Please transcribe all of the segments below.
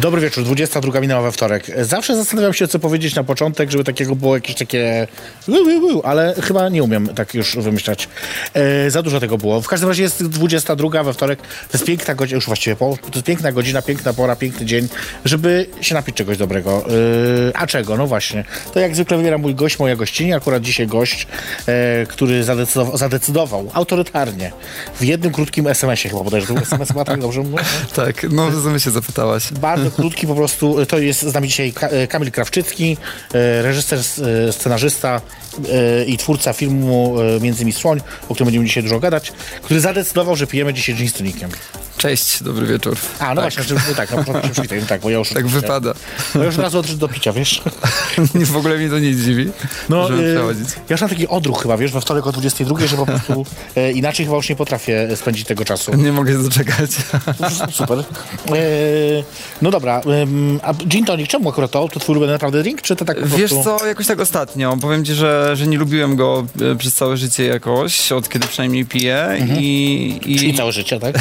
Dobry wieczór, 22 minęła we wtorek. Zawsze zastanawiam się, co powiedzieć na początek, żeby takiego było jakieś takie... Ale chyba nie umiem tak już wymyślać. E, za dużo tego było. W każdym razie jest 22 we wtorek. To jest piękna godzina, już właściwie po, to jest piękna godzina, piękna pora, piękny dzień, żeby się napić czegoś dobrego. E, a czego? No właśnie. To jak zwykle wybiera mój gość, moja gościni. Akurat dzisiaj gość, e, który zadecydował, zadecydował autorytarnie w jednym krótkim SMS-ie chyba bodajże. Był SMS chyba tak dobrze mówię? Tak, no w się zapytałaś. Bardzo krótki po prostu. To jest z nami dzisiaj Kamil Krawczycki, e, reżyser, scenarzysta i twórca filmu Między mi Słoń, o którym będziemy dzisiaj dużo gadać, który zadecydował, że pijemy dzisiaj gin z tonikiem. Cześć, dobry wieczór. A, no tak. właśnie, że, tak, no, przywitaj, no tak, bo ja już... Tak wypada. No już od razu odszedł do picia, wiesz? w ogóle mnie to nie dziwi, no, żeby przechodzić. Ja już mam taki odruch chyba, wiesz, we wtorek o 22, że po prostu e, inaczej chyba już nie potrafię spędzić tego czasu. Nie mogę doczekać. Super. E, no dobra, a gin tonic, czemu akurat to? To twój ulubiony naprawdę drink, czy to tak po Wiesz co, jakoś tak ostatnio. Powiem ci, że, że nie lubiłem go e, przez całe życie jakoś, od kiedy przynajmniej piję mhm. i, i... Czyli całe życie, tak?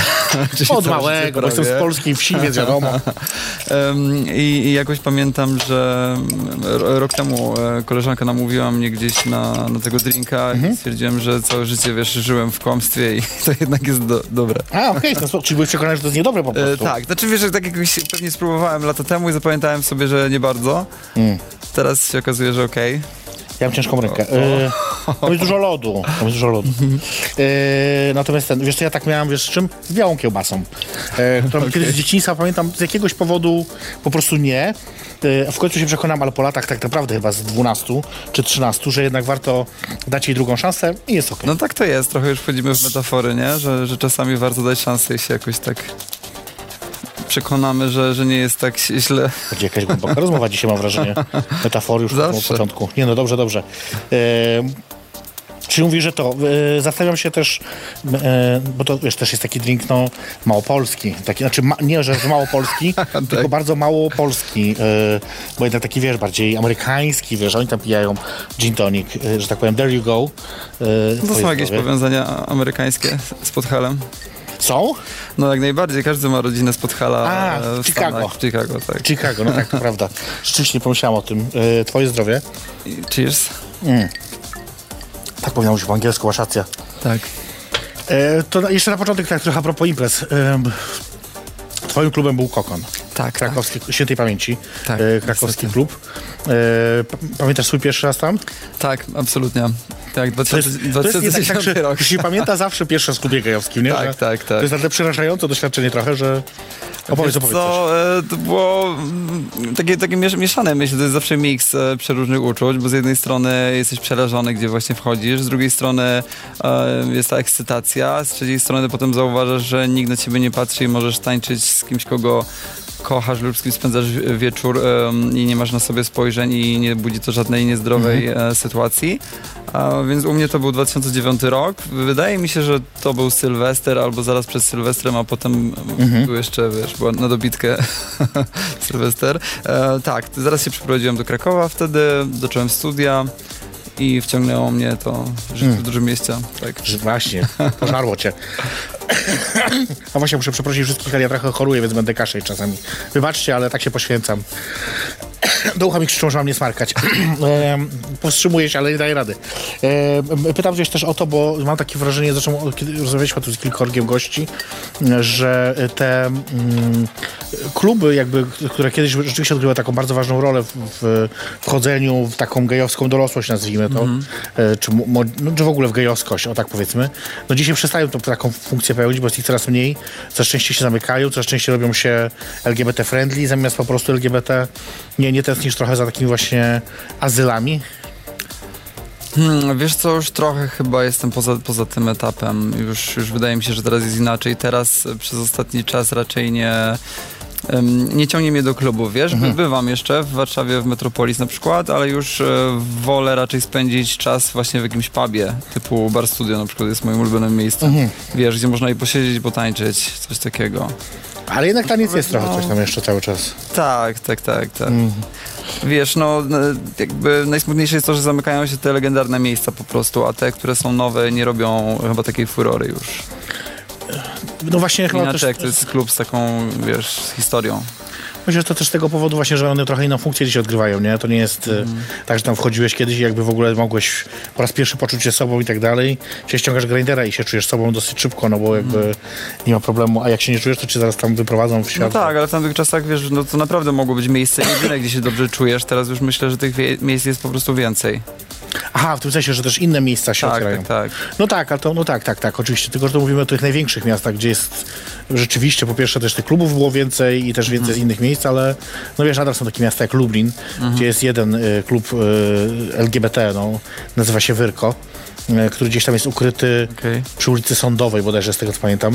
Od małego, bo jestem z polskiej wsi, więc wiadomo. um, i, I jakoś pamiętam, że rok temu e, koleżanka namówiła mnie gdzieś na, na tego drinka mhm. i stwierdziłem, że całe życie, wiesz, żyłem w kłamstwie i to jednak jest do, dobre. A, okej, okay. czyli byłeś przekonany, że to jest niedobre po prostu. E, tak, znaczy wiesz, że tak jakoś pewnie spróbowałem lata temu i zapamiętałem sobie, że nie bardzo. Mm. Teraz się okazuje, że okej. Okay. Ja mam ciężką rękę. Yy, jest dużo lodu. Tam jest dużo lodu. Yy, natomiast ten, wiesz co, ja tak miałem, wiesz z czym? Z białą kiełbasą. Yy, którą okay. kiedyś z dzieciństwa, pamiętam, z jakiegoś powodu po prostu nie. Yy, w końcu się przekonam, ale po latach tak naprawdę chyba z 12 czy 13, że jednak warto dać jej drugą szansę i jest ok. No tak to jest. Trochę już wchodzimy w metafory, nie? Że, że czasami warto dać szansę i się jakoś tak przekonamy, że, że nie jest tak źle. Będzie jakaś głęboka rozmowa dzisiaj, mam wrażenie. Metafory już Zawsze. od początku. Nie no, dobrze, dobrze. E, czy mówi, że to? E, zastanawiam się też, e, bo to wiesz, też jest taki drink no, małopolski. Taki, znaczy ma, nie, że małopolski, tak. tylko bardzo mało polski. E, bo jednak taki, wiesz, bardziej amerykański, wiesz, oni tam pijają gin tonic, e, że tak powiem, there you go. E, to są jakieś powiązania amerykańskie z Podhalem? Są? No jak najbardziej, każdy ma rodzinę z Podhala A, e, w Chicago. W Chicago, tak. Chicago, no tak, to prawda. Rzeczywiście nie pomyślałem o tym. E, twoje zdrowie. Cheers. Mm. Tak powinno być po angielsku, masz rację. Tak. E, to jeszcze na początek tak trochę a propos imprez. E, twoim klubem był Kokon. Tak, Krakowski, tak. świętej pamięci. Tak, e, krakowski niestety. klub. E, pamiętasz swój pierwszy raz tam? Tak, absolutnie. Tak, 2010 to jest, to jest tak, rok. się pamięta zawsze pierwszy raz w klubie gejowskim, nie? Tak, że tak, tak. To jest naprawdę przerażające doświadczenie trochę, że Opowiedz, opowiedz co, e, to było takie, takie mieszane, myślę, to jest zawsze miks przeróżnych uczuć, bo z jednej strony jesteś przerażony, gdzie właśnie wchodzisz, z drugiej strony jest ta ekscytacja, z trzeciej strony potem zauważasz, że nikt na ciebie nie patrzy i możesz tańczyć z kimś, kogo kochasz lub z kim spędzasz wieczór i nie masz na sobie spojrzeń i nie budzi to żadnej niezdrowej mhm. e, sytuacji. Więc u mnie to był 2009 rok. Wydaje mi się, że to był Sylwester albo zaraz przed Sylwestrem, a potem mhm. był jeszcze, wiesz, była na dobitkę Sylwester. E, tak, zaraz się przeprowadziłem do Krakowa wtedy, zacząłem studia i wciągnęło mnie to życie hmm. w dużym mieście. Tak. Właśnie, pożarło cię. A właśnie muszę przeprosić wszystkich, ale ja trochę choruję, więc będę kaszeć czasami. Wybaczcie, ale tak się poświęcam. Do ucha mi krzyczą, że mam nie smarkać. powstrzymuję się, ale nie daję rady. pytam gdzieś też o to, bo mam takie wrażenie, zresztą kiedy rozmawialiśmy tu z kilkorgiem gości, że te mm, kluby jakby, które kiedyś rzeczywiście odgrywały taką bardzo ważną rolę w, w wchodzeniu w taką gejowską dorosłość, nazwijmy to, e, czy, mo, no, czy w ogóle w gejowskość, o tak powiedzmy, no dzisiaj przestają to, taką funkcję pełnić, bo jest ich coraz mniej, coraz częściej się zamykają, coraz częściej robią się LGBT-friendly, zamiast po prostu LGBT nie, nie tęsknisz trochę za takimi właśnie azylami? Hmm, wiesz co, już trochę chyba jestem poza, poza tym etapem. Już, już wydaje mi się, że teraz jest inaczej. Teraz przez ostatni czas raczej nie... Nie ciągnie mnie do klubu, wiesz? Mhm. Bywam jeszcze w Warszawie, w Metropolis na przykład, ale już e, wolę raczej spędzić czas właśnie w jakimś pubie, typu Bar Studio na przykład jest moim ulubionym miejscem. Mhm. Wiesz, gdzie można i posiedzieć, potańczyć, coś takiego. Ale jednak taniec jest trochę No. coś tam jeszcze cały czas. Tak, tak, tak, tak. Mhm. Wiesz, no e, jakby najsmutniejsze jest to, że zamykają się te legendarne miejsca po prostu, a te, które są nowe nie robią chyba takiej furory już. No właśnie chyba też, Inaczej jak to jest klub z taką, wiesz, z historią. Myślę, że to też z tego powodu właśnie, że one trochę inną funkcję dzisiaj odgrywają, nie? To nie jest e, tak, że tam wchodziłeś kiedyś i jakby w ogóle mogłeś po raz pierwszy poczuć się sobą i tak dalej. Się ściągasz grindera i się czujesz sobą dosyć szybko, no bo jakby nie ma problemu, a jak się nie czujesz, to cię zaraz tam wyprowadzą w No świat. tak, ale w tamtych czasach, wiesz, no to naprawdę mogło być miejsce jedyne, gdzie się dobrze czujesz. Teraz już myślę, że tych miejsc jest po prostu więcej. Aha, w tym sensie, że też inne miejsca się Tak, otwierają. tak, tak. No tak, ale to, no tak, tak, tak, oczywiście. Tylko, że to mówimy o tych największych miastach, gdzie jest rzeczywiście, po pierwsze też tych klubów było więcej i też więcej Mhm. z innych miejsc, ale no wiesz, nadal są takie miasta jak Lublin, Mhm. gdzie jest jeden y, klub y, LGBT, no, nazywa się Wyrko, y, który gdzieś tam jest ukryty Okej. przy ulicy Sądowej bodajże, z tego co pamiętam.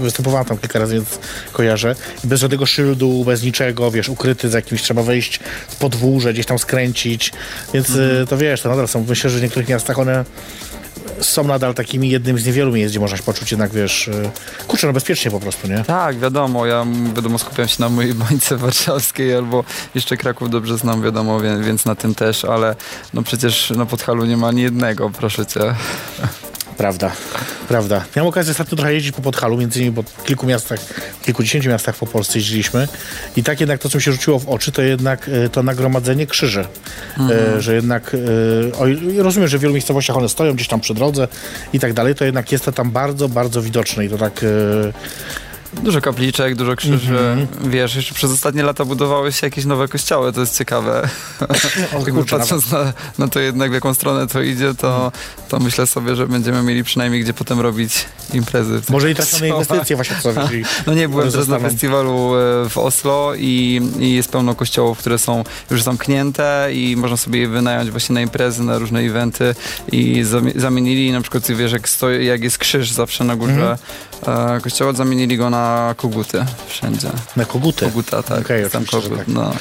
Występowałem tam kilka razy, więc kojarzę. Bez żadnego szyldu, bez niczego, wiesz, ukryty za jakimś, trzeba wejść w podwórze, gdzieś tam skręcić, więc to wiesz, to nadal są, myślę, że w niektórych miastach one są nadal takimi jednym z niewielu miejsc, gdzie można się poczuć jednak, wiesz, y, kurczę, no bezpiecznie po prostu, nie? Tak, wiadomo, ja wiadomo skupiam się na mojej bańce warszawskiej albo jeszcze Kraków dobrze znam, wiadomo, więc na tym też, ale no przecież na Podhalu nie ma ani jednego, proszę cię. Prawda, prawda. Miałem okazję ostatnio trochę jeździć po Podhalu, między innymi po kilku miastach, kilkudziesięciu miastach po Polsce jeździliśmy i tak jednak to, co mi się rzuciło w oczy, to jednak y, to nagromadzenie krzyży. Y, że jednak, y, o, rozumiem, że w wielu miejscowościach one stoją gdzieś tam przy drodze i tak dalej, to jednak jest to tam bardzo, bardzo widoczne i to tak... Dużo kapliczek, dużo krzyży. Mhm. Wiesz, jeszcze przez ostatnie lata budowały się jakieś nowe kościoły, to jest ciekawe. o, kurczę, patrząc na, na to jednak, w jaką stronę to idzie, to, to myślę sobie, że będziemy mieli przynajmniej gdzie potem robić imprezy. Może i kościołach. inwestycje właśnie co jeżeli No nie, byłem teraz na festiwalu e, w Oslo i, i jest pełno kościołów, które są już zamknięte i można sobie je wynająć właśnie na imprezy, na różne eventy i zamie- zamienili na przykład, wiesz, jak, stoi, jak jest krzyż zawsze na górze Mhm. e, kościoła, zamienili go na koguty wszędzie. na koguty. Koguta, tak. Okej, jest tam kogut, tak. no.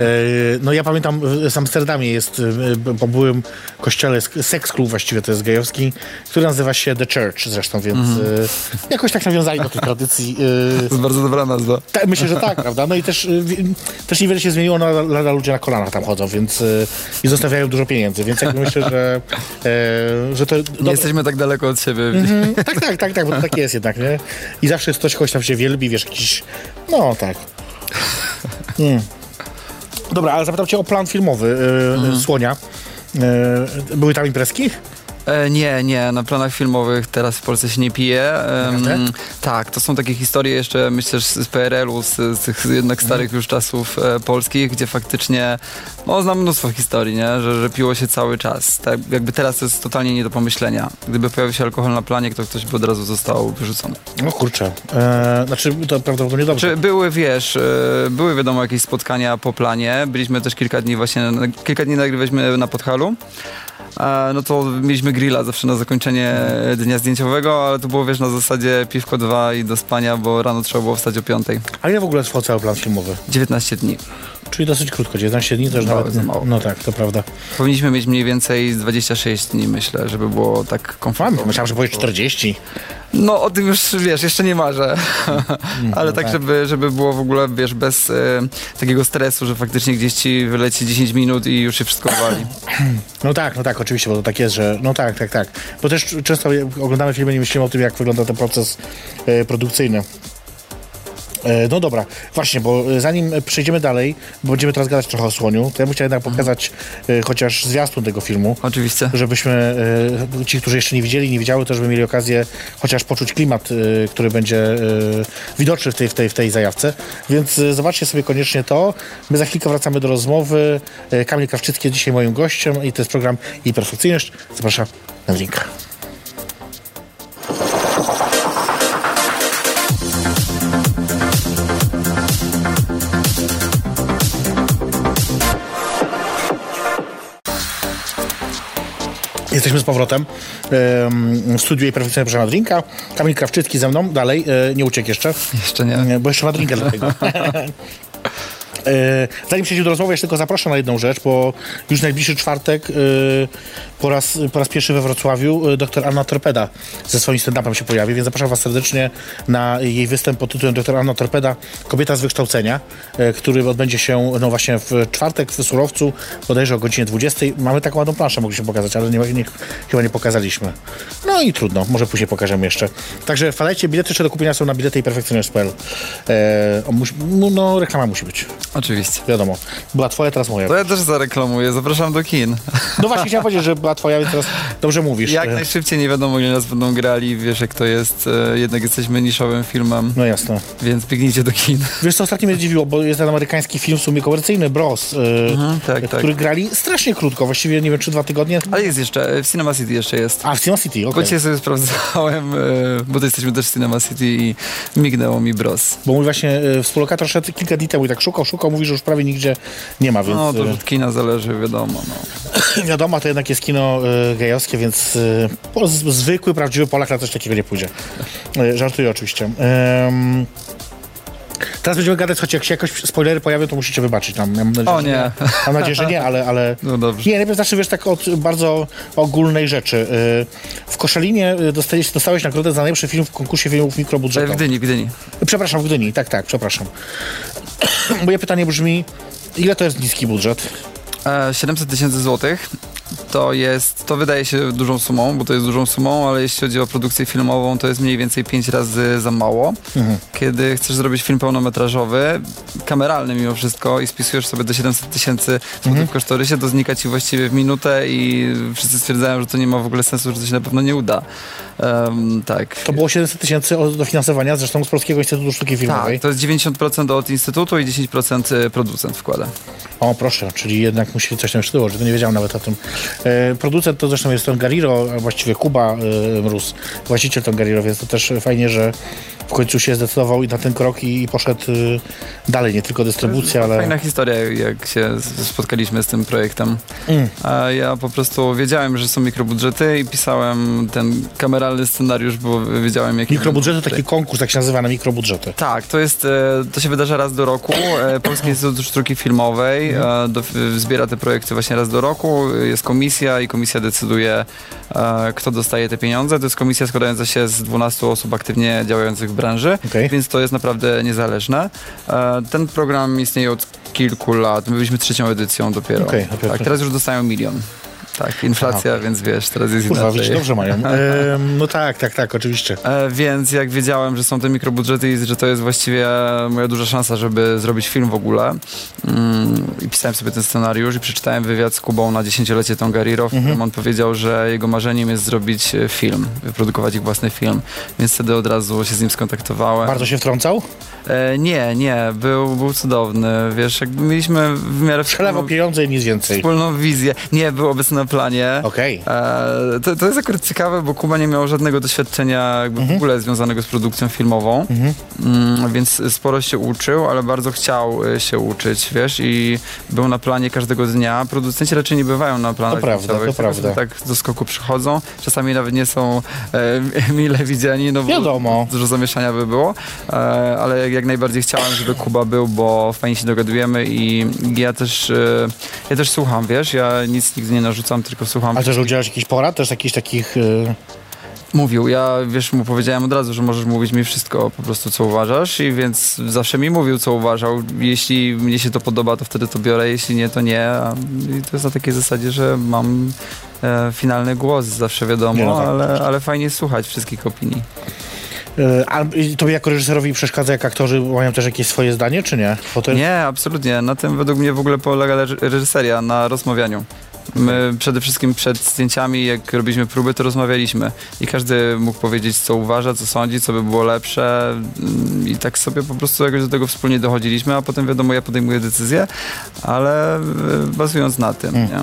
E, No ja pamiętam w Amsterdamie jest, e, po byłym kościele, seks klub właściwie to jest gejowski, który nazywa się The Church zresztą, więc e, jakoś tak nawiązali do tej tradycji. To jest bardzo dobra nazwa. ta, myślę, że tak, prawda? No i też, też niewiele się zmieniło, nadal ludzie na kolanach tam chodzą, więc i zostawiają dużo pieniędzy, więc jakby myślę, że, że to... Nie jesteśmy tak daleko od siebie. Mhm. Tak, tak, tak, tak, bo to tak jest jednak, nie? I zawsze jest ktoś, kogoś tam się wielbi, wiesz, jakiś... No, tak. Mm. Dobra, ale zapytam cię o plan filmowy y, Słonia. Y, były tam imprezki? E, nie, nie, na planach filmowych teraz w Polsce się nie pije. Naprawdę? tak, to są takie historie jeszcze, myślę, z PRL-u, z, z tych jednak starych już czasów e, polskich, gdzie faktycznie, no znam mnóstwo historii, nie? Że, że piło się cały czas. Tak, jakby teraz to jest totalnie nie do pomyślenia. Gdyby pojawił się alkohol na planie, to ktoś by od razu został wyrzucony. No kurczę. E, znaczy, to prawdopodobnie dobrze. Czy były, wiesz, e, były wiadomo jakieś spotkania po planie. Byliśmy też kilka dni właśnie, kilka dni nagrywaliśmy na Podhalu. No to mieliśmy grilla zawsze na zakończenie dnia zdjęciowego, ale to było, wiesz, na zasadzie piwko 2 i do spania, bo rano trzeba było wstać o 5. A ile w ogóle trwał cały plan filmowy? 19 dni. Czyli dosyć krótko, 19 dni to już nawet... za mało. No tak, to prawda. Powinniśmy mieć mniej więcej 26 dni, myślę, żeby było tak komfortowo. myślałem, że powiesz 40. No o tym już, wiesz, jeszcze nie marzę. Ale tak, tak. żeby, żeby było w ogóle, wiesz, bez e, takiego stresu, że faktycznie gdzieś ci wyleci 10 minut i już się wszystko wali. No tak, no tak, oczywiście, bo to tak jest, że no tak, tak, tak. Bo też często oglądamy filmy, nie myślimy o tym, jak wygląda ten proces e, produkcyjny. E, No dobra, właśnie, bo e, zanim przejdziemy dalej, bo będziemy teraz gadać trochę o Słoniu, to ja bym chciał jednak pokazać e, chociaż zwiastun tego filmu. Oczywiście. Żebyśmy, ci, którzy jeszcze nie widzieli, nie widziały, to żeby mieli okazję chociaż poczuć klimat, który będzie widoczny w tej, w, tej, w tej zajawce. Więc zobaczcie sobie koniecznie to. My za chwilkę wracamy do rozmowy. Kamil Krawczycki jest dzisiaj moim gościem i to jest program I Perfekcyjność. Zapraszam na linka. Jesteśmy z powrotem em, w studiu i perfekcyjnie proszę na drinka. Kamil Krawczycki ze mną, dalej, e, nie uciekł jeszcze, Jeszcze nie. Bo jeszcze ma drinka dlatego. E, Zanim przejdziemy do rozmowy, jeszcze tylko zaproszę na jedną rzecz, bo już najbliższy czwartek e, po raz, po raz pierwszy we Wrocławiu e, dr Anna Torpeda ze swoim stand-upem się pojawi, więc zapraszam Was serdecznie na jej występ pod tytułem dr Anna Torpeda Kobieta z wykształcenia, e, który odbędzie się no właśnie w czwartek w Surowcu, bodajże o godzinie 20. Mamy taką ładną planszę, mogliśmy pokazać, ale nie, nie, chyba nie pokazaliśmy. No i trudno, może później pokażemy jeszcze. Także wpadajcie, bilety jeszcze do kupienia są na bilety i perfekcyjność.pl. E, no, no, reklama musi być. Oczywiście. Wiadomo. Była twoja, teraz moja. To ja też zareklamuję. Zapraszam do kin. No właśnie chciałem powiedzieć, że była twoja, więc teraz dobrze mówisz. Jak E, najszybciej nie wiadomo, ile nas będą grali. Wiesz, jak to jest. E, Jednak jesteśmy niszowym filmem, No jasne. więc biegnijcie do kin. Wiesz co, ostatnio mnie zdziwiło, bo jest ten amerykański film w sumie komercyjny, Bros, e, tak, tak. który grali strasznie krótko, właściwie nie wiem, czy dwa tygodnie. Ale jest jeszcze, w Cinema City jeszcze jest. A, w Cinema City, okej. Bo dzisiaj sobie sprawdzałem, e, bo to jesteśmy też w Cinema City i mignęło mi bros. Bo mój właśnie e, współlokator szedł kilka dni temu i tak szukał, szukał, mówi, że już prawie nigdzie nie ma, więc No to e, od kina zależy, wiadomo. No. Wiadomo, to jednak jest kino e, gejowskie, więc e, po- zwykły, prawdziwy Polak na coś takiego nie pójdzie. E, żartuję oczywiście. Teraz będziemy gadać, choć jak się jakoś spoilery pojawią, to musicie wybaczyć nam. Ja nadzieję, O że nie. Mam nadzieję, że nie, ale... ale... No dobrze. Nie, najpierw zacznę, wiesz, tak od bardzo ogólnej rzeczy. W Koszalinie dostałeś, dostałeś nagrodę za najlepszy film w konkursie filmów W mikrobudżetowych. Gdyni, w Gdyni. Przepraszam, w Gdyni, tak, tak, przepraszam. Moje pytanie brzmi, ile to jest niski budżet? E, 700 tysięcy złotych to jest, to wydaje się dużą sumą, bo to jest dużą sumą, ale jeśli chodzi o produkcję filmową, to jest mniej więcej 5 razy za mało. Kiedy chcesz zrobić film pełnometrażowy, kameralny mimo wszystko i spisujesz sobie do 700 tysięcy złotych w kosztorysie, to znika ci właściwie w minutę i wszyscy stwierdzają, że to nie ma w ogóle sensu, że to się na pewno nie uda. Em, tak. To było 700 tysięcy dofinansowania, zresztą z Polskiego Instytutu Sztuki Filmowej. Tak, to jest 90% od instytutu i 10% producent wkłada. O, proszę, czyli jednak musi coś tam jeszcze było, że to nie wiedziałem nawet o tym. E, producent to zresztą jest Tom Gariro, a właściwie Kuba e, Mróz, właściciel Tom Gariro, więc to też fajnie, że w końcu się zdecydował i na ten krok i, i poszedł e, dalej, nie tylko dystrybucja, ale... Fajna historia, jak się spotkaliśmy z tym projektem. Mm. A ja po prostu wiedziałem, że są mikrobudżety i pisałem ten kameralny scenariusz, bo wiedziałem, jaki... Mikrobudżety, taki konkurs, tak się nazywa, na mikrobudżety. Tak, to jest, to się wydarza raz do roku. Polski Instytut Sztuki Filmowej e, do, zbiera te projekty właśnie raz do roku. Jest komisja i komisja decyduje, e, kto dostaje te pieniądze. To jest komisja składająca się z 12 osób aktywnie działających w branży, Okej. więc to jest naprawdę niezależne. E, Ten program istnieje od kilku lat. My byliśmy trzecią edycją dopiero. Dopiero tak, teraz już dostają milion. Tak, inflacja, więc wiesz, teraz jest Kurwa, inaczej. dobrze mają. E, no tak, tak, tak, oczywiście. E, więc jak wiedziałem, że są te mikrobudżety i że to jest właściwie moja duża szansa, żeby zrobić film w ogóle mm, i pisałem sobie ten scenariusz i przeczytałem wywiad z Kubą na dziesięciolecie Tongariro, w którym on powiedział, że jego marzeniem jest zrobić e, film, wyprodukować ich własny film, więc wtedy od razu się z nim skontaktowałem. Bardzo się wtrącał? E, nie, nie, był, był cudowny, wiesz, jakby mieliśmy w miarę Przelewał wspólną, pieniądze i nic więcej. wspólną wizję. Nie, był obecny na planie. Okej. E, to, to jest akurat ciekawe, bo Kuba nie miał żadnego doświadczenia jakby Mhm. w ogóle związanego z produkcją filmową, mm, więc sporo się uczył, ale bardzo chciał e, się uczyć, wiesz, i był na planie każdego dnia. Producenci raczej nie bywają na planach To prawda, to prawda. tak do skoku przychodzą. Czasami nawet nie są e, mile widziani, no bo Wiadomo. dużo zamieszania by było, e, ale jak, jak najbardziej chciałem, żeby Kuba był, bo fajnie się dogadujemy i ja też, e, ja też słucham, wiesz, ja nic nigdy nie narzucam, tylko słucham. A też udzielasz jakichś porad, też jakichś takich... e, Mówił, ja wiesz, mu powiedziałem od razu, że możesz mówić mi wszystko po prostu, co uważasz i więc zawsze mi mówił, co uważał. Jeśli mnie się to podoba, to wtedy to biorę, jeśli nie, to nie. I to jest na takiej zasadzie, że mam e, finalny głos, zawsze wiadomo, Nie, no tak, ale, ale fajnie słuchać wszystkich opinii. E, A tobie jako reżyserowi przeszkadza, jak aktorzy mają też jakieś swoje zdanie, czy nie? To Nie, absolutnie. Na tym według mnie w ogóle polega reż- reżyseria, na rozmawianiu. My przede wszystkim przed zdjęciami, jak robiliśmy próby, to rozmawialiśmy. I każdy mógł powiedzieć, co uważa, co sądzi, co by było lepsze. Mm, i tak sobie po prostu jakoś do tego wspólnie dochodziliśmy, a potem wiadomo, ja podejmuję decyzję, ale e, bazując na tym, nie?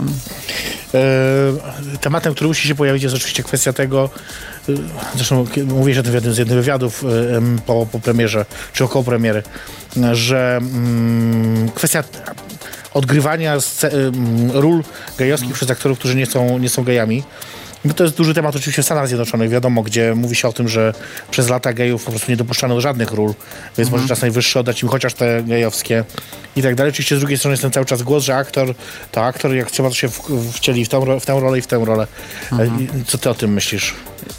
E, tematem, który musi się pojawić, jest oczywiście kwestia tego, e, zresztą mówiłeś o tym w jednym z jednych wywiadów em, po, po premierze, czy około premiery, że mm, kwestia odgrywania ról gejowskich przez aktorów, którzy nie są, nie są gejami. No to jest duży temat oczywiście w Stanach Zjednoczonych, wiadomo, gdzie mówi się o tym, że przez lata gejów po prostu nie dopuszczano do żadnych ról, więc może czas najwyższy oddać im chociaż te gejowskie i tak dalej. Oczywiście z drugiej strony jest ten cały czas głos, że aktor to aktor, jak trzeba to się wcieli w, ro- w tę rolę i w tę rolę. E, i Co ty o tym myślisz?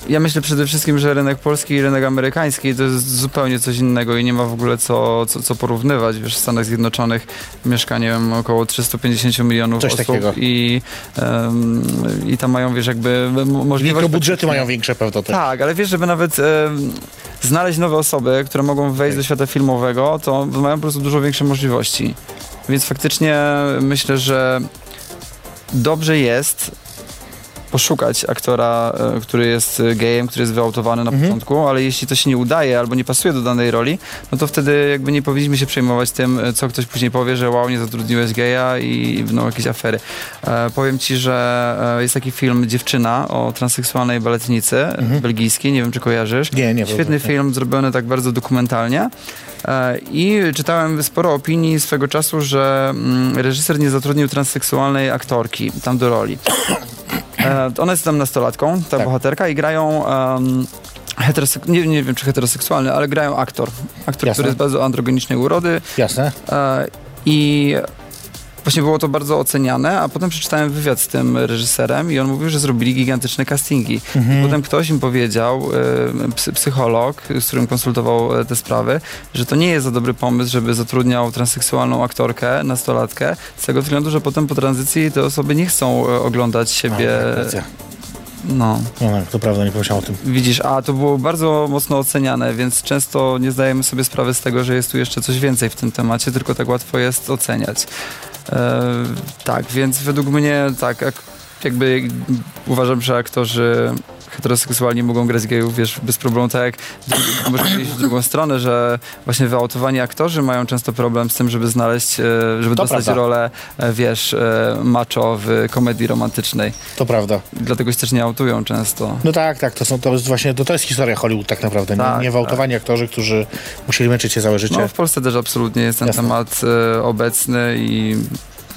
Ja myślę przede wszystkim, że rynek polski i rynek amerykański to jest zupełnie coś innego i nie ma w ogóle co, co, co porównywać. Wiesz, w Stanach Zjednoczonych mieszka, nie wiem, około 350 milionów Coś osób takiego. i, em, i tam mają, wiesz, jakby możliwość... Mikrobudżety mają większe pewno też. Tak, ale wiesz, żeby nawet em, znaleźć nowe osoby, które mogą wejść do świata filmowego, to mają po prostu dużo większe możliwości. Więc faktycznie myślę, że dobrze jest poszukać aktora, e, który jest e, gejem, który jest wyautowany na początku, ale jeśli to się nie udaje albo nie pasuje do danej roli, no to wtedy jakby nie powinniśmy się przejmować tym, e, co ktoś później powie, że wow, nie zatrudniłeś geja i będą jakieś afery. E, powiem ci, że jest taki film Dziewczyna o transseksualnej baletnicy belgijskiej, nie wiem czy kojarzysz. Nie, nie. Świetny nie. film, zrobiony tak bardzo dokumentalnie. I czytałem sporo opinii swego czasu, że mm, reżyser nie zatrudnił transseksualnej aktorki tam do roli. E, ona jest tam nastolatką, ta Tak. bohaterka, i grają. Um, heterosek- nie, nie wiem, czy heteroseksualny, ale grają aktor. Aktor, Jasne. który jest bardzo androgenicznej urody. Jasne. E, I właśnie było to bardzo oceniane, a potem przeczytałem wywiad z tym reżyserem i on mówił, że zrobili gigantyczne castingi. Mhm. Potem ktoś im powiedział, e, psy, psycholog, z którym konsultował e, te sprawy, że to nie jest za dobry pomysł, żeby zatrudniał transseksualną aktorkę, nastolatkę, z tego względu, że potem po tranzycji te osoby nie chcą e, oglądać siebie. A, racja. No, No, no, to prawda, nie pomyślałem o tym. widzisz, a to było bardzo mocno oceniane, więc często nie zdajemy sobie sprawy z tego, że jest tu jeszcze coś więcej w tym temacie, tylko tak łatwo jest oceniać. E, tak, więc według mnie tak, jak, jakby uważam, że aktorzy heteroseksualni mogą grać gejów, wiesz, bez problemu, tak jak można iść w drugą stronę, że właśnie wyautowani aktorzy mają często problem z tym, żeby znaleźć, e, żeby To dostać prawda. rolę, e, wiesz, e, macho w komedii romantycznej. To prawda. Dlatego się też nie autują często. No tak, tak, to, są, to jest właśnie, to, to jest historia Hollywood tak naprawdę. Tak, nie, nie wałtowani aktorzy, którzy musieli męczyć się całe życie. No, w Polsce też absolutnie jest ten Jasne. temat e, obecny i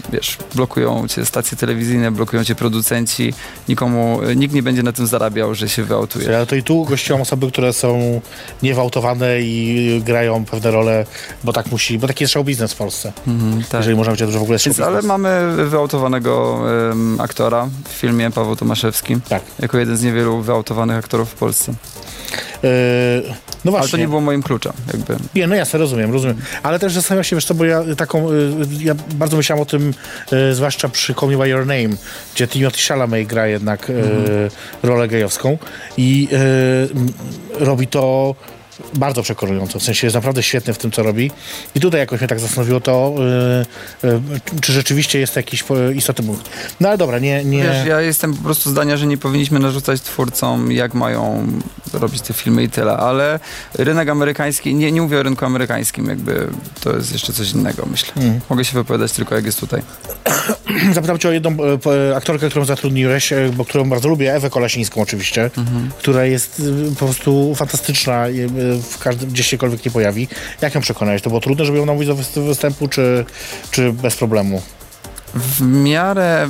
wiesz, blokują cię stacje telewizyjne, blokują cię producenci, nikomu, e, nikt nie będzie na tym zarabiał, że się wyautuje. Ale to i tu gościłam osoby, które są niewałtowane i grają pewne role, bo tak musi, bo taki jest show biznes w Polsce. Mhm, tak. Jeżeli można powiedzieć, że w ogóle jest ale mamy wyautowanego em, aktora w filmie Paweł Tomaszewski, Tak. jako jeden z niewielu wyautowanych aktorów w Polsce. Yy, no właśnie. Ale to nie było moim kluczem, jakby. Nie, no jasne, rozumiem, rozumiem. Ale też zastanawiam się, wiesz co, bo ja taką, y, ja bardzo myślałem o tym, y, zwłaszcza przy Call Me By Your Name, gdzie Timothy Chalamet gra jednak y, rolę gejowską i robi to bardzo przekonująco, w sensie jest naprawdę świetny w tym, co robi. I tutaj jakoś mnie tak zastanowiło to, y, y, czy rzeczywiście jest jakiś po- istotny punkt. No ale dobra, nie... nie... Wiesz, ja jestem po prostu zdania, że nie powinniśmy narzucać twórcom, jak mają robić te filmy i tyle, ale rynek amerykański, nie, nie mówię o rynku amerykańskim, jakby to jest jeszcze coś innego, myślę. Mm. Mogę się wypowiadać tylko jak jest tutaj. Zapytam cię o jedną e, po- aktorkę, którą zatrudniłeś, e, bo którą bardzo lubię, Ewę Kolasińską oczywiście, która jest e, po prostu fantastyczna e, w każdym, gdzieśkolwiek nie pojawi. Jak ją przekonałeś? To było trudne, żeby ją namówić do wys- występu, czy, czy bez problemu? W miarę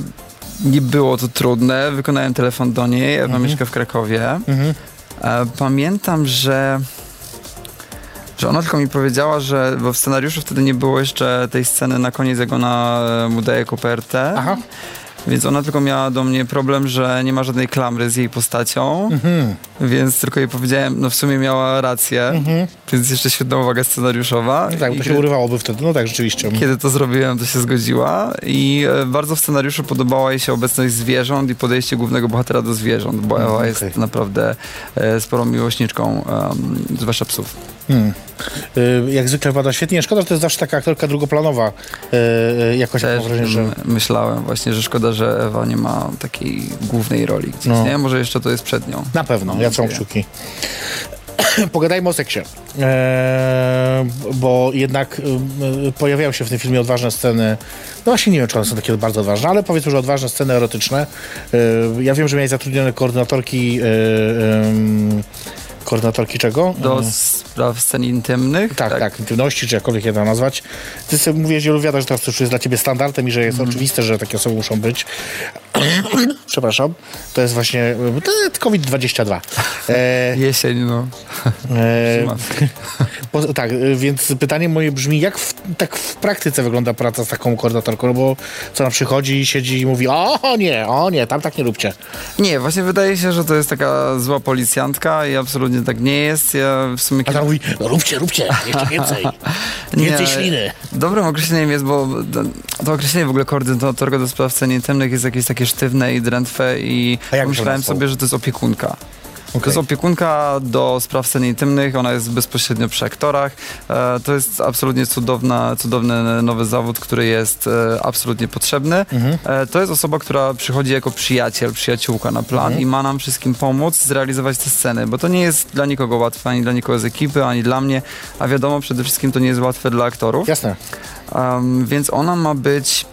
nie było to trudne, wykonałem telefon do niej, Ewa Mhm. mieszka w Krakowie. Mhm. E, Pamiętam, że że ona tylko mi powiedziała, że bo w scenariuszu wtedy nie było jeszcze tej sceny na koniec, jak ona e, mu daje kopertę. Aha. Więc ona tylko miała do mnie problem, że nie ma żadnej klamry z jej postacią. Mhm. więc tylko jej powiedziałem, no w sumie miała rację, więc jeszcze świetna uwaga scenariuszowa. No tak, bo się kiedy- urywałoby wtedy. No tak, rzeczywiście. Kiedy to zrobiłem, to się zgodziła i e, bardzo w scenariuszu podobała jej się obecność zwierząt i podejście głównego bohatera do zwierząt, bo Ewa okej. jest naprawdę e, sporą miłośniczką um, zwłaszcza psów. Hmm. Y, Jak zwykle wypada świetnie. Szkoda, że to jest zawsze taka aktorka drugoplanowa. Y, y, Jakoś Też mam wrażenie, że... myślałem właśnie, że szkoda, że Ewa nie ma takiej głównej roli gdzieś, No. nie? Może jeszcze to jest przed nią. Na pewno, ja trzymam kciuki. Pogadajmy o seksie. Eee, bo jednak y, pojawiają się w tym filmie odważne sceny. No właśnie nie wiem, czy one są takie bardzo odważne, ale powiedzmy, że odważne sceny erotyczne. Eee, ja wiem, że miałeś zatrudnione koordynatorki. ym, koordynatorki czego? Do Ym, spraw scen intymnych. tak, tak, intymności, czy jakkolwiek je to nazwać. Ty sobie mówiłeś wielu wiadomo, że to już jest dla ciebie standardem i że jest oczywiste, że takie osoby muszą być. Przepraszam. To jest właśnie y, to jest COVID-22. Eee, Jesień, no. Matki. po, tak, więc pytanie moje brzmi, jak w, tak w praktyce wygląda praca z taką koordynatorką? No bo co ona przychodzi, siedzi i mówi, o nie, o nie, tam tak nie róbcie. Nie, właśnie wydaje się, że to jest taka zła policjantka i absolutnie tak nie jest. Ja w sumie A tam mówi, no róbcie, róbcie, jeszcze więcej. Więcej śliny. Dobrym określeniem jest, bo to- określenie w ogóle koordynatorka do spraw intymnych jest jakieś takie sztywne i drętwe i myślałem sobie, że to jest opiekunka. To Okej. jest opiekunka do spraw scen intymnych, ona jest bezpośrednio przy aktorach. E, to jest absolutnie cudowna, cudowny nowy zawód, który jest e, absolutnie potrzebny. Mhm. E, to jest osoba, która przychodzi jako przyjaciel, przyjaciółka na plan Mhm. i ma nam wszystkim pomóc zrealizować te sceny, bo to nie jest dla nikogo łatwe, ani dla nikogo z ekipy, ani dla mnie, a wiadomo, przede wszystkim to nie jest łatwe dla aktorów. Jasne. Um, więc ona ma być,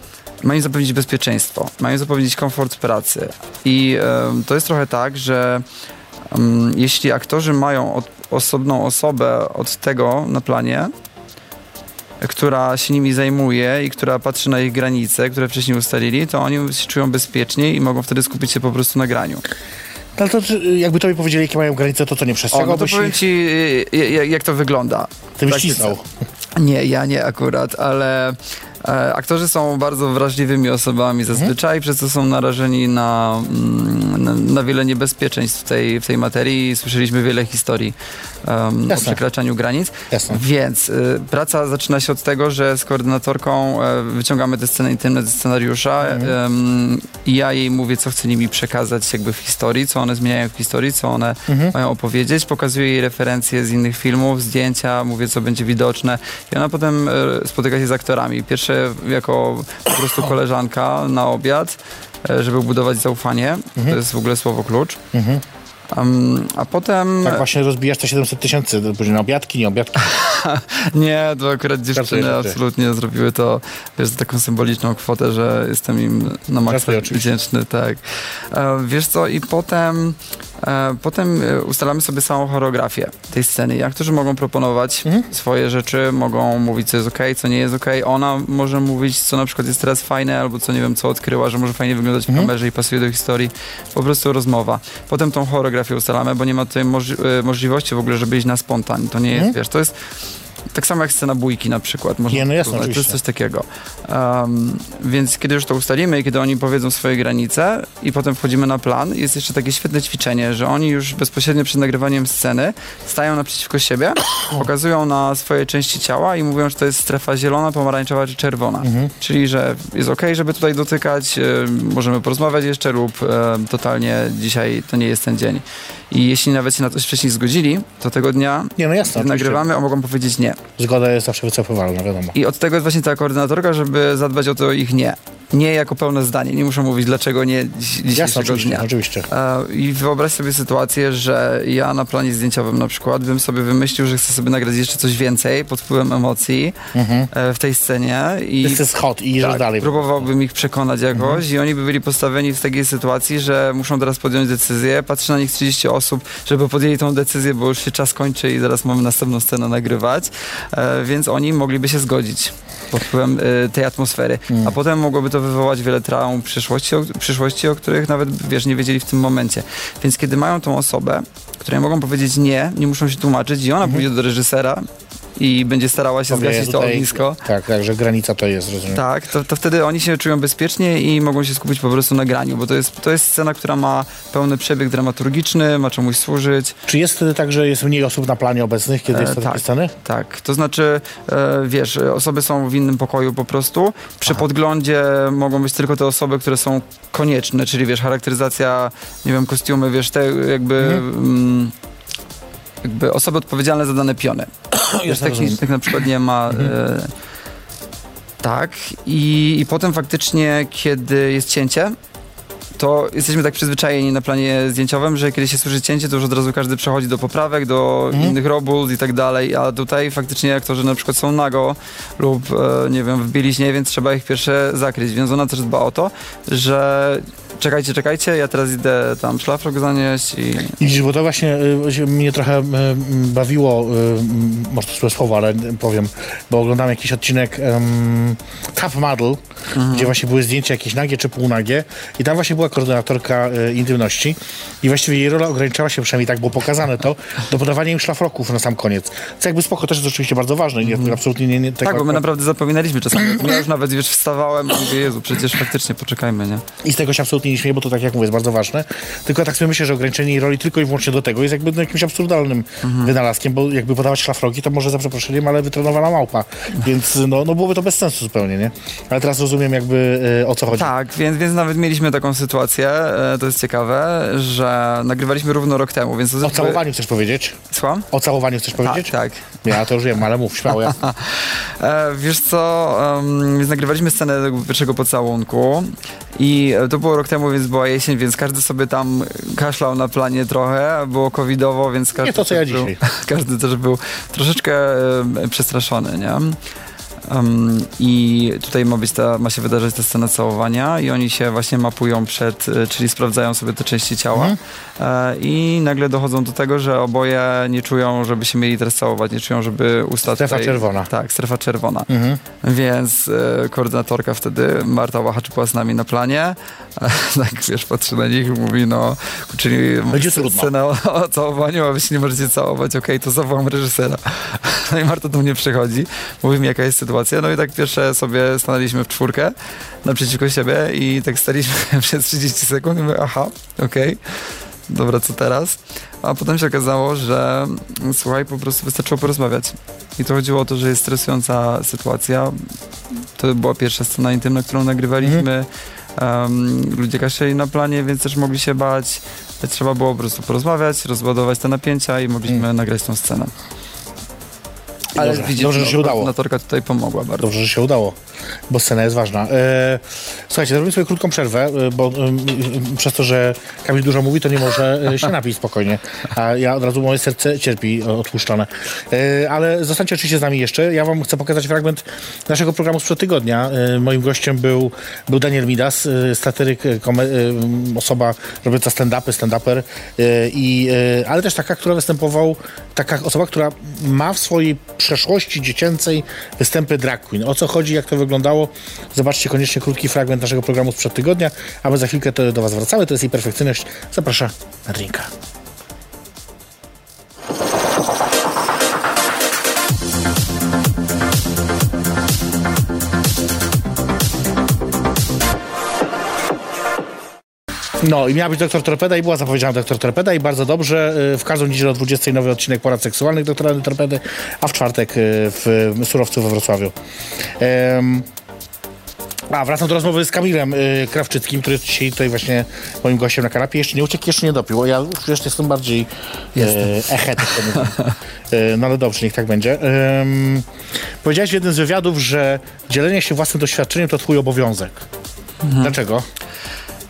ma im zapewnić bezpieczeństwo, ma im zapewnić komfort pracy. I em, to jest trochę tak, że em, jeśli aktorzy mają od, osobną osobę od tego na planie, która się nimi zajmuje i która patrzy na ich granice, które wcześniej ustalili, to oni się czują bezpieczniej i mogą wtedy skupić się po prostu na graniu. No to jakby tobie powiedzieli, jakie mają granice, to to nie O, no to powiem ich? ci, y, y, jak to wygląda. Ty byś tak jest. cisnął. Nie, ja nie akurat, ale aktorzy są bardzo wrażliwymi osobami zazwyczaj, przez co są narażeni na, mm, na, na wiele niebezpieczeństw w tej, w tej materii. Słyszeliśmy wiele historii um, o przekraczaniu granic. Jasne. Więc y, praca zaczyna się od tego, że z koordynatorką e, wyciągamy te sceny intymne ze scenariusza em, i ja jej mówię, co chcę nimi przekazać jakby w historii, co one zmieniają w historii, co one mają opowiedzieć. Pokazuję jej referencje z innych filmów, zdjęcia, mówię, co będzie widoczne i ona potem e, spotyka się z aktorami. Pierwsze jako po prostu koleżanka na obiad, e, żeby budować zaufanie. To jest w ogóle słowo klucz. Em, a potem... Tak właśnie rozbijasz te 700 tysięcy, później na obiadki, nie obiadki. Nie, to akurat dziewczyny absolutnie zrobiły to wiesz, za taką symboliczną kwotę, że jestem im na maksa wdzięczny, tak. E, wiesz co, i potem, potem e, ustalamy sobie samą choreografię tej sceny. I aktorzy mogą proponować Mhm. swoje rzeczy, mogą mówić, co jest okej, co nie jest okej. Ona może mówić, co na przykład jest teraz fajne, albo co nie wiem, co odkryła, że może fajnie wyglądać Mhm. w kamerze i pasuje do historii. Po prostu rozmowa. Potem tą choreografię ustalamy, bo nie ma tutaj e, możliwości w ogóle, żeby iść na spontan. To nie jest, Mhm. wiesz, to jest tak samo jak scena bójki na przykład. Można Nie, no jasne. To jest coś takiego. Um, więc kiedy już to ustalimy i kiedy oni powiedzą swoje granice i potem wchodzimy na plan, jest jeszcze takie świetne ćwiczenie, że oni już bezpośrednio przed nagrywaniem sceny stają naprzeciwko siebie, pokazują na swoje części ciała i mówią, że to jest strefa zielona, pomarańczowa czy czerwona. Mhm. Czyli, że jest ok, żeby tutaj dotykać, e, możemy porozmawiać jeszcze lub e, totalnie dzisiaj to nie jest ten dzień. I jeśli nawet się na coś wcześniej zgodzili, to tego dnia Nie, no jasne, nagrywamy, a mogą powiedzieć nie. Zgoda jest zawsze wycofywalna, wiadomo. I od tego jest właśnie ta koordynatorka, żeby zadbać o to ich nie. Nie jako pełne zdanie. Nie muszą mówić, dlaczego nie dziś, Jasne, dzisiejszego oczywiście, dnia. oczywiście. E, I wyobraź sobie sytuację, że ja na planie zdjęciowym na przykład bym sobie wymyślił, że chcę sobie nagrać jeszcze coś więcej pod wpływem emocji e, w tej scenie. I This is hot i tak, dalej. próbowałbym ich przekonać jakoś i oni by byli postawieni w takiej sytuacji, że muszą teraz podjąć decyzję. Patrzy na nich 30 osób, żeby podjęli tą decyzję, bo już się czas kończy i zaraz mamy następną scenę nagrywać, e, więc oni mogliby się zgodzić pod wpływem tej atmosfery. A potem mogłoby to wywołać wiele traum przyszłości, o, przyszłości, o których nawet, wiesz, nie wiedzieli w tym momencie. Więc kiedy mają tą osobę, której mogą powiedzieć nie, nie muszą się tłumaczyć i ona pójdzie do reżysera i będzie starała się Powieje zgasić to ognisko. Tak, tak, że granica to jest, rozumiem. Tak, to, to wtedy oni się czują bezpiecznie i mogą się skupić po prostu na graniu, bo to jest, to jest scena, która ma pełny przebieg dramaturgiczny, ma czemuś służyć. Czy jest wtedy tak, że jest mniej osób na planie obecnych, kiedy E, jest to tak. sceny? Tak, to znaczy, e, wiesz, osoby są w innym pokoju po prostu. Przy podglądzie mogą być tylko te osoby, które są konieczne, czyli wiesz, charakteryzacja, nie wiem, kostiumy, wiesz, te jakby... Mm, jakby osoby odpowiedzialne za dane piony. Wiesz, Jasne, rozumiem. na przykład nie ma. E, tak. I, I potem faktycznie, kiedy jest cięcie, to jesteśmy tak przyzwyczajeni na planie zdjęciowym, że kiedy się słyszy cięcie, to już od razu każdy przechodzi do poprawek, do Mhm. innych robót i tak dalej, a tutaj faktycznie aktorzy na przykład są nago lub, e, nie wiem, w bieliźnie, więc trzeba ich pierwsze zakryć, więc ona też dba o to, że czekajcie, czekajcie, ja teraz idę tam szlafrok zanieść i... Widzisz, bo to właśnie y, mnie trochę y, bawiło, y, może to złe słowo, ale powiem, bo oglądałem jakiś odcinek um, Top Model, gdzie właśnie były zdjęcia jakieś nagie czy półnagie i tam właśnie była koordynatorka y, intymności i właściwie jej rola ograniczała się, przynajmniej tak było pokazane to, do podawania im szlafroków na sam koniec. Co jakby spoko, też jest oczywiście bardzo ważne, nie, absolutnie nie, nie Tak, bo my naprawdę zapominaliśmy czasami. Ja już nawet, wiesz, wstawałem i mówię, Jezu, przecież faktycznie poczekajmy, nie? I z tego się absolutnie nie śmieję, bo to tak jak mówię, jest bardzo ważne. Tylko tak sobie myślę, że ograniczenie jej roli tylko i wyłącznie do tego jest jakby no, jakimś absurdalnym wynalazkiem, bo jakby podawać szlafroki, to może za przeproszeniem, ale wytrenowana małpa. Więc no, no byłoby to bez sensu zupełnie, nie? Ale teraz rozumiem jakby e, o co chodzi. Tak, więc, więc nawet mieliśmy taką sytuację, e, to jest ciekawe, że nagrywaliśmy równo rok temu, więc... O całowaniu chcesz powiedzieć? Słucham? O całowaniu chcesz Tak, powiedzieć? tak. Ja to już wiem, ale mów, śmiało. Ja. E, wiesz co, więc nagrywaliśmy scenę pierwszego pocałunku i e, to było rok temu, więc była jesień, więc każdy sobie tam kaszlał na planie trochę, było covidowo, więc każdy, Nie to, co ja był, dzisiaj. każdy też był troszeczkę przestraszony, nie? Um, I tutaj ma, być ta, ma się wydarzyć ta scena całowania i oni się właśnie mapują przed, e, czyli sprawdzają sobie te części ciała Mhm. e, i nagle dochodzą do tego, że oboje nie czują, żeby się mieli teraz całować, nie czują, żeby usta Strefa tutaj, czerwona. Tak, strefa czerwona. Mhm. Więc e, koordynatorka wtedy, Marta Łachacz była z nami na planie, e, tak wiesz, patrzy na nich i mówi, no, czyli Będzie scena o, o całowaniu, a wy się nie możecie całować, okej, to zawołam reżysera. No i Marta do mnie przychodzi, mówi mi jaka jest sytuacja, no i tak pierwsze sobie stanęliśmy w czwórkę naprzeciwko siebie i tak staliśmy przez 30 sekund i mówię, aha, okej. Dobra, co teraz? A potem się okazało, że mm, słuchaj, po prostu wystarczyło porozmawiać. I to chodziło o to, że jest stresująca sytuacja. To była pierwsza scena intymna, którą nagrywaliśmy. Em, ludzie kaszeli na planie, więc też mogli się bać. Trzeba było po prostu porozmawiać, rozładować te napięcia i mogliśmy nagrać tą scenę. Ale Dobrze, widzisz, dobrze, że się no, udało. koordynatorka tutaj pomogła bardzo. Dobrze, że się udało, bo scena jest ważna. E, słuchajcie, zrobimy sobie krótką przerwę, e, bo e, przez to, że Kamil dużo mówi, to nie może się napić spokojnie. A ja od razu moje serce cierpi odpuszczone. Ale zostańcie oczywiście z nami jeszcze. Ja wam chcę pokazać fragment naszego programu sprzed tygodnia. Moim gościem był, był Daniel Midas, m, osoba robiąca stand-upy, stand-uper, i, ale też taka, która występował, taka osoba, która ma w swojej przeszłości dziecięcej występy drag queen. O co chodzi, jak to wyglądało? Zobaczcie koniecznie krótki fragment naszego programu sprzed tygodnia, a my za chwilkę to do Was wracamy. To jest jej perfekcyjność. Zapraszam na drinka. No i miała być doktor Torpeda i była zapowiedziana doktor Torpeda i bardzo dobrze. Y, W każdą niedzielę o 20 nowy odcinek porad seksualnych doktora Torpedy, a w czwartek y, w Surowcu we Wrocławiu. Em, a, wracam do rozmowy z Kamilem y, Krawczyckim, który jest dzisiaj tutaj właśnie moim gościem na kanapie. Jeszcze nie uciekł, jeszcze nie dopił. Ja już jeszcze jestem bardziej e, echet, jak to mówię. E, No ale dobrze, niech tak będzie. Powiedziałeś w jednym z wywiadów, że dzielenie się własnym doświadczeniem to twój obowiązek. Dlaczego?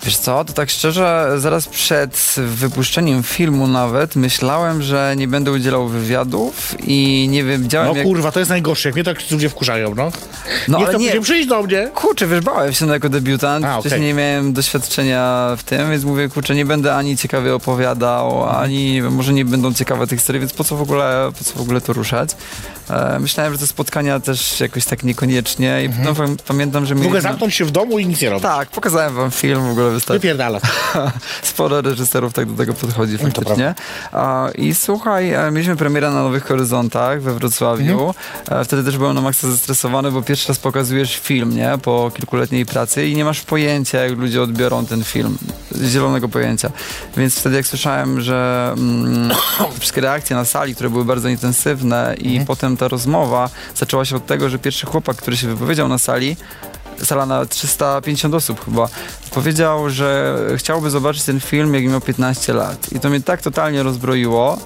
Wiesz co, to tak szczerze, zaraz przed wypuszczeniem filmu nawet myślałem, że nie będę udzielał wywiadów i nie wiedziałem No jak... kurwa, to jest najgorsze, jak mnie tak ludzie wkurzają, no. No, Niech ale to nie. przyjść do mnie. Kurczę, wiesz, bałem się no, jako debiutant, A, wcześniej okej. nie miałem doświadczenia w tym, więc mówię, kurczę, nie będę ani ciekawie opowiadał, ani nie wiem, może nie będą ciekawe te historie, więc po co w ogóle, po co w ogóle to ruszać? E, myślałem, że te spotkania też jakoś tak niekoniecznie i no, pam- pamiętam, że W ogóle zamknąć się w domu i nic nie robić. Tak, pokazałem wam film, w ogóle wystarczy. Wypierdala. Sporo reżyserów tak do tego podchodzi No faktycznie. I słuchaj, e, mieliśmy premierę na Nowych Horyzontach we Wrocławiu. Mhm. E, Wtedy też byłem na maksa zestresowany, bo pierwszy raz pokazujesz film, nie? Po kilkuletniej pracy i nie masz pojęcia, jak ludzie odbiorą ten film. Zielonego pojęcia. Więc wtedy jak słyszałem, że mm, wszystkie reakcje na sali, które były bardzo intensywne i Mhm. potem ta rozmowa zaczęła się od tego, że pierwszy chłopak, który się wypowiedział na sali, sala na 350 osób chyba, powiedział, że chciałby zobaczyć ten film, jak miał 15 lat. I to mnie tak totalnie rozbroiło,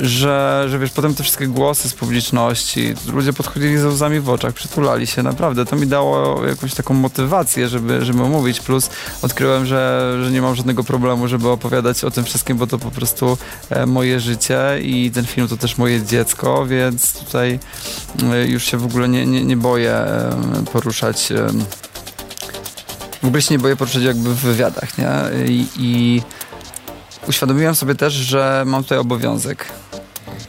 że, że wiesz, potem te wszystkie głosy z publiczności, ludzie podchodzili ze łzami w oczach, przytulali się, naprawdę. To mi dało jakąś taką motywację, żeby, żeby mówić, plus odkryłem, że, że nie mam żadnego problemu, żeby opowiadać o tym wszystkim, bo to po prostu e, moje życie i ten film to też moje dziecko, więc tutaj e, już się w ogóle nie, nie, nie boję e, poruszać w ogóle się nie boję poruszać jakby w wywiadach, nie? I, i uświadomiłem sobie też, że mam tutaj obowiązek.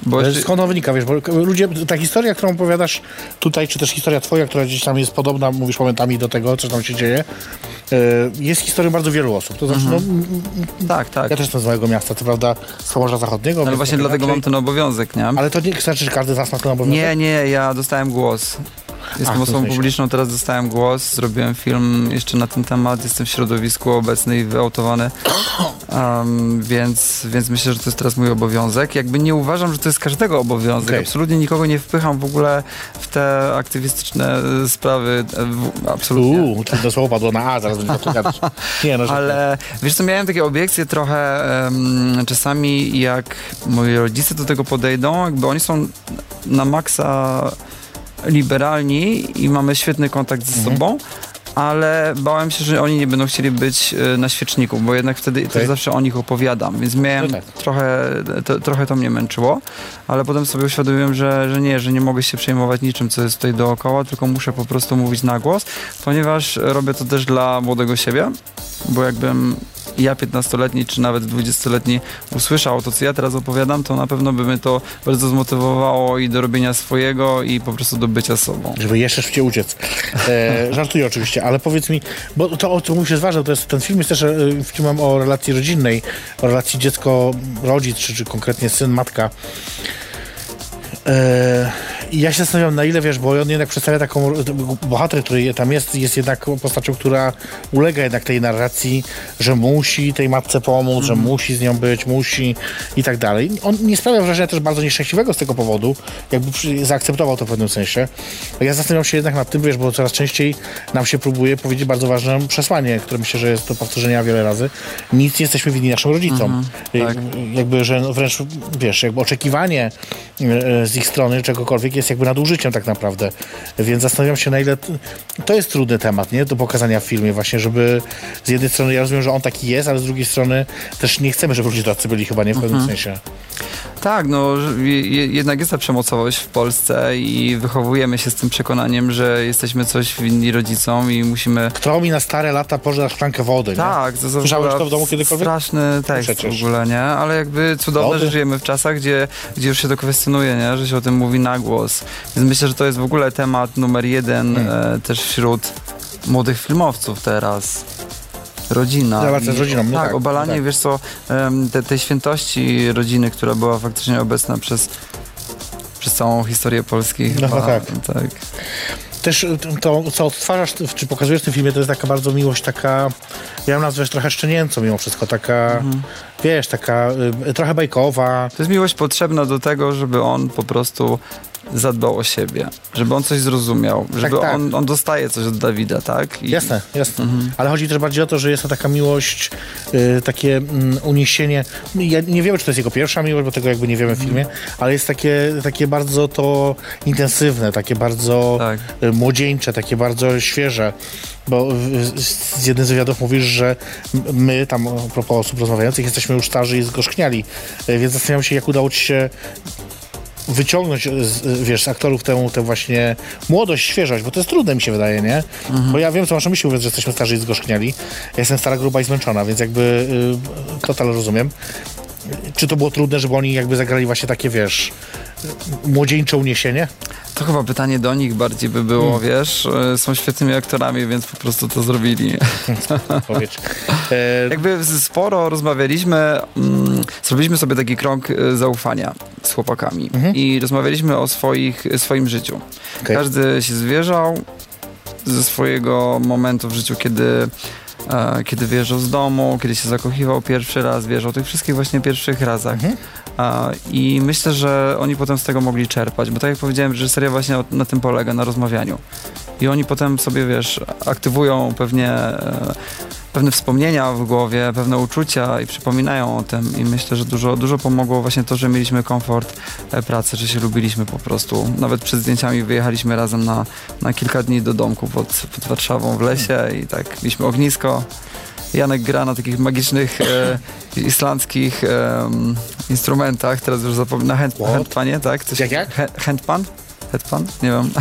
Bo Ale jeszcze, Skąd ono wynika, wiesz, bo ludzie, ta historia, którą opowiadasz tutaj, czy też historia twoja, która gdzieś tam jest podobna, mówisz momentami do tego, co tam się dzieje, e, jest historią bardzo wielu osób. To znaczy, no, m- tak, tak. ja też jestem z małego miasta, co prawda z Pomorza Zachodniego. Ale więc właśnie trochę dlatego mam ten obowiązek, nie? Ale to nie znaczy, że każdy z nas ma ten obowiązek? Nie, nie, ja dostałem głos. Jestem Ach, osobą publiczną, teraz dostałem głos, zrobiłem film jeszcze na ten temat, jestem w środowisku obecny i wyautowany, um, więc, więc myślę, że to jest teraz mój obowiązek. Jakby nie uważam, że to jest każdego obowiązek, Okej. absolutnie nikogo nie wpycham w ogóle w te aktywistyczne e, sprawy, e, w, absolutnie. Uuu, trudne słowo padło na A, zaraz będzie to gadać. Nie, no. Ale wiesz co, miałem takie obiekcje trochę em, czasami jak moi rodzice do tego podejdą, jakby oni są na maksa liberalni i mamy świetny kontakt ze Mhm. sobą, ale bałem się, że oni nie będą chcieli być e, na świeczniku, bo jednak wtedy Okej. też zawsze o nich opowiadam, więc miałem No tak. trochę, to, trochę to mnie męczyło, ale potem sobie uświadomiłem, że, że nie, że nie mogę się przejmować niczym, co jest tutaj dookoła, tylko muszę po prostu mówić na głos, ponieważ robię to też dla młodego siebie, bo jakbym ja 15-letni czy nawet 20-letni usłyszał to, co ja teraz opowiadam, to na pewno by mnie to bardzo zmotywowało i do robienia swojego i po prostu do bycia sobą. Żeby jeszcze szybciej uciec. E, żartuję oczywiście, ale powiedz mi, bo to, o mówisz, jest ważne, to jest, ten film jest też e, filmem o relacji rodzinnej, o relacji dziecko-rodzic, czy, czy konkretnie syn-matka. E, I ja się zastanawiam, na ile wiesz, bo on jednak przedstawia taką bohater, który tam jest, jest jednak postacią, która ulega jednak tej narracji, że musi tej matce pomóc, że musi z nią być, musi i tak dalej. On nie sprawia wrażenia też bardzo nieszczęśliwego z tego powodu, jakby zaakceptował to w pewnym sensie. Ja zastanawiam się jednak nad tym, wiesz, bo coraz częściej nam się próbuje powiedzieć bardzo ważne przesłanie, które myślę, że jest do powtórzenia wiele razy. Nic nie jesteśmy winni naszym rodzicom. tak. Jakby, że no wręcz, wiesz, jakby oczekiwanie e, z ich strony czegokolwiek jest jakby nadużyciem tak naprawdę. Więc zastanawiam się, na ile to jest trudny temat, nie? Do pokazania w filmie właśnie, żeby z jednej strony, ja rozumiem, że on taki jest, ale z drugiej strony też nie chcemy, żeby ludzie tacy byli chyba, nie? W pewnym sensie. Tak, no jednak jest ta przemocowość w Polsce i wychowujemy się z tym przekonaniem, że jesteśmy coś winni rodzicom i musimy Kto mi na stare lata pożera szklankę wody, nie? Tak, to Słyszałeś to w domu kiedykolwiek? Straszny tekst przecież. w ogóle, nie? Ale jakby cudowne, Wody? że żyjemy w czasach, gdzie, gdzie już się to kwestionuje, nie? Że się o tym mówi na głos. Więc myślę, że to jest w ogóle temat numer jeden Hmm. e, też wśród młodych filmowców teraz. Rodzina. Relacja z rodziną, no tak, tak, obalanie, tak. wiesz co, te, tej świętości rodziny, która była faktycznie obecna przez, przez całą historię Polski. No, chyba, tak. tak. Też y, to, co odtwarzasz, czy pokazujesz w tym filmie, to jest taka bardzo miłość, taka, ja ją nazwę trochę szczenięcą mimo wszystko, taka, Mhm. wiesz, taka y, trochę bajkowa. To jest miłość potrzebna do tego, żeby on po prostu zadbał o siebie, żeby on coś zrozumiał, żeby tak. On, on dostaje coś od Dawida, tak? I, Jasne, jasne. Mhm. Ale chodzi też bardziej o to, że jest to taka miłość, y, takie mm, uniesienie. Ja nie wiemy, czy to jest jego pierwsza miłość, bo tego jakby nie wiemy w filmie, ale jest takie, takie bardzo to intensywne, takie bardzo Tak. y, młodzieńcze, takie bardzo świeże. Bo z jednym z wywiadów mówisz, że my, tam a propos osób rozmawiających, jesteśmy już starzy i zgorzkniali. Y, Więc zastanawiam się, jak udało ci się wyciągnąć z, wiesz, z aktorów tę, tę właśnie młodość, świeżość, bo to jest trudne mi się wydaje, nie? Bo ja wiem, co masz na myśli, mówiąc, że jesteśmy starzy i zgorzkniali. Ja jestem stara, gruba i zmęczona, więc jakby y, total rozumiem. Czy to było trudne, żeby oni jakby zagrali właśnie takie, wiesz, młodzieńcze uniesienie? To chyba pytanie do nich bardziej by było, Hmm. wiesz. e, Są świetnymi aktorami, więc po prostu to zrobili. Powiedz. E, Jakby sporo rozmawialiśmy, mm, zrobiliśmy sobie taki krąg e, zaufania z chłopakami i rozmawialiśmy o swoich, swoim życiu. Mhm. Okej. Każdy się zwierzał ze swojego momentu w życiu, kiedy, kiedy wyjeżdżał z domu, kiedy się zakochiwał pierwszy raz, wierzał o tych wszystkich właśnie pierwszych razach. Mhm. I myślę, że oni potem z tego mogli czerpać, bo tak jak powiedziałem, reżyseria właśnie na, na tym polega, na rozmawianiu. I oni potem sobie, wiesz, aktywują pewnie e, pewne wspomnienia w głowie, pewne uczucia i przypominają o tym. I myślę, że dużo, dużo pomogło właśnie to, że mieliśmy komfort e, pracy, że się lubiliśmy po prostu. Nawet przed zdjęciami wyjechaliśmy razem na, na kilka dni do domku pod, pod Warszawą w lesie i tak mieliśmy ognisko. Janek gra na takich magicznych e, islandzkich em, instrumentach, teraz już zapomnę, na hand, handpanie, tak? Coś, Jak, jak? Handpan? Headpan? Nie wiem.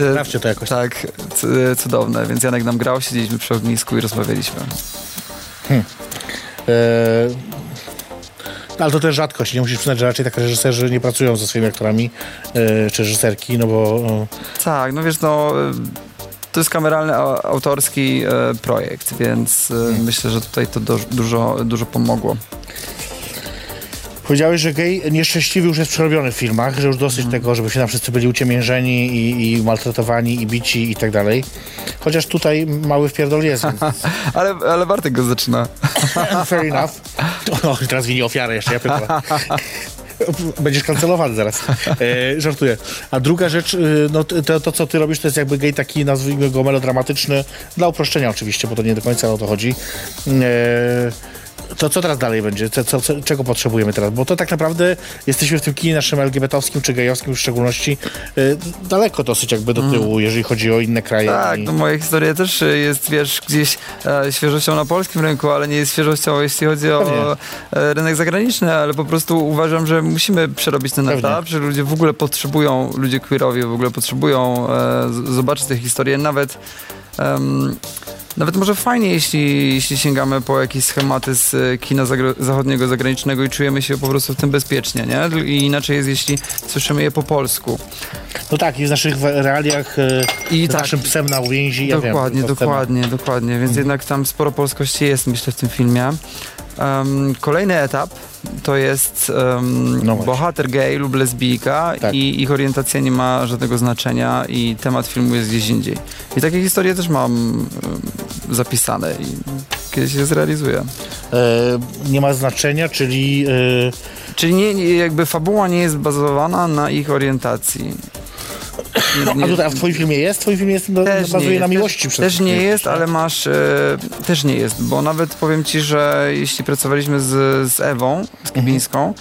E, Sprawdźcie to jakoś. tak, cudowne. Więc Janek nam grał, siedzieliśmy przy ognisku i rozmawialiśmy. E, no, ale to też rzadkość. Nie musisz przyznać, że raczej tak reżyserzy nie pracują ze swoimi aktorami e, czy reżyserki, no bo e, Tak, no wiesz, no y, to jest kameralny, a- autorski e, projekt, więc e, myślę, że tutaj to do, dużo, dużo pomogło. Powiedziałeś, że gej nieszczęśliwy już jest przerobiony w filmach, że już dosyć Mhm. tego, żeby się tam wszyscy byli uciemiężeni i, i maltretowani i bici i tak dalej. Chociaż tutaj mały wpierdol jest, Ale, ale Bartek go zaczyna. fair enough. O, teraz wini ofiarę jeszcze, ja pytam. Będziesz kancelowany zaraz. E, żartuję. A druga rzecz, y, no to, to co ty robisz, to jest jakby gej taki, nazwijmy go melodramatyczny, dla uproszczenia oczywiście, bo to nie do końca o to chodzi. E, to co teraz dalej będzie? Co, co, czego potrzebujemy teraz? Bo to tak naprawdę jesteśmy w tym kinie naszym LGBT-owskim czy gejowskim w szczególności y, daleko dosyć jakby do tyłu, jeżeli chodzi o inne kraje. Tak, i... no moja historia też e, jest, wiesz, gdzieś e, świeżością na polskim rynku, ale nie jest świeżością, jeśli chodzi o e, rynek zagraniczny, ale po prostu uważam, że musimy przerobić ten Pewnie. etap, że ludzie w ogóle potrzebują, ludzie queerowie w ogóle potrzebują e, zobaczyć te historie, nawet em, nawet może fajnie, jeśli, jeśli sięgamy po jakieś schematy z e, kina zagro- zachodniego, zagranicznego i czujemy się po prostu w tym bezpiecznie, nie? I inaczej jest, jeśli słyszymy je po polsku. No tak, i w naszych realiach y, I z tak. naszym psem na uwięzi, ja dokładnie, wiem. scena. dokładnie, dokładnie. Więc Mhm. jednak tam sporo polskości jest, myślę, w tym filmie. Em, kolejny etap to jest em, No bohater gay lub lesbijka Tak. i ich orientacja nie ma żadnego znaczenia i temat filmu jest gdzieś indziej. I takie historie też mam em, zapisane i kiedyś je zrealizuję. E, nie ma znaczenia, czyli e, Czyli nie, jakby fabuła nie jest bazowana na ich orientacji. Nie- a tutaj a w twoim filmie jest? W twoim filmie jest, no, Też bazuje nie na jest. miłości Też, też nie jest, ale masz. E, też nie jest, bo nawet powiem ci, że jeśli pracowaliśmy z, z Ewą, z Kibińską,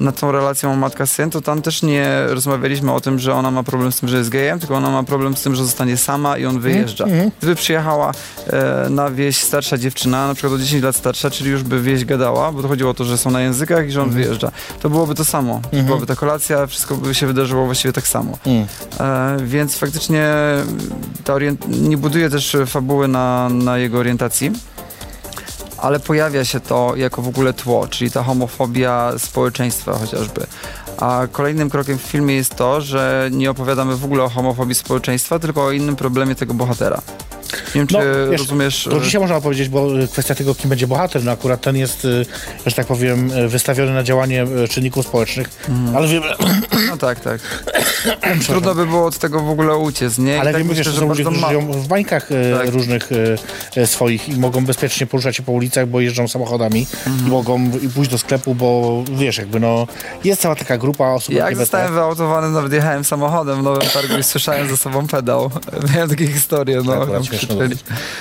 nad tą relacją matka-syn, to tam też nie rozmawialiśmy o tym, że ona ma problem z tym, że jest gejem, tylko ona ma problem z tym, że zostanie sama i on wyjeżdża. Gdyby przyjechała e, na wieś starsza dziewczyna, na przykład o 10 lat starsza, czyli już by wieś gadała, bo to chodziło o to, że są na językach i że on wyjeżdża, to byłoby to samo. Byłaby ta kolacja, wszystko by się wydarzyło właściwie tak samo. Mm. E, więc faktycznie ta orient- nie buduje też fabuły na, na jego orientacji. Ale pojawia się to jako w ogóle tło, czyli ta homofobia społeczeństwa chociażby. A kolejnym krokiem w filmie jest to, że nie opowiadamy w ogóle o homofobii społeczeństwa, tylko o innym problemie tego bohatera. Nie wiem, czy No, wiesz, rozumiesz. To dzisiaj można powiedzieć, bo y, kwestia tego, kim będzie bohater, no akurat ten jest, y, że tak powiem, wystawiony na działanie czynników społecznych, Mhm. ale wiemy, No tak, tak. Trudno by było od tego w ogóle uciec, nie? I ale tak wiemy myślę, wiesz, że są ludzie, którzy ma- żyją w bańkach Tak. różnych swoich i mogą bezpiecznie poruszać się po ulicach, bo jeżdżą samochodami Mhm. i mogą i pójść do sklepu, bo wiesz, jakby no, jest cała taka grupa osób Jak LGBT. zostałem wyautowany, nawet jechałem samochodem w Nowym Targu i słyszałem za sobą pedał. Miałem takie historie, no. Akurat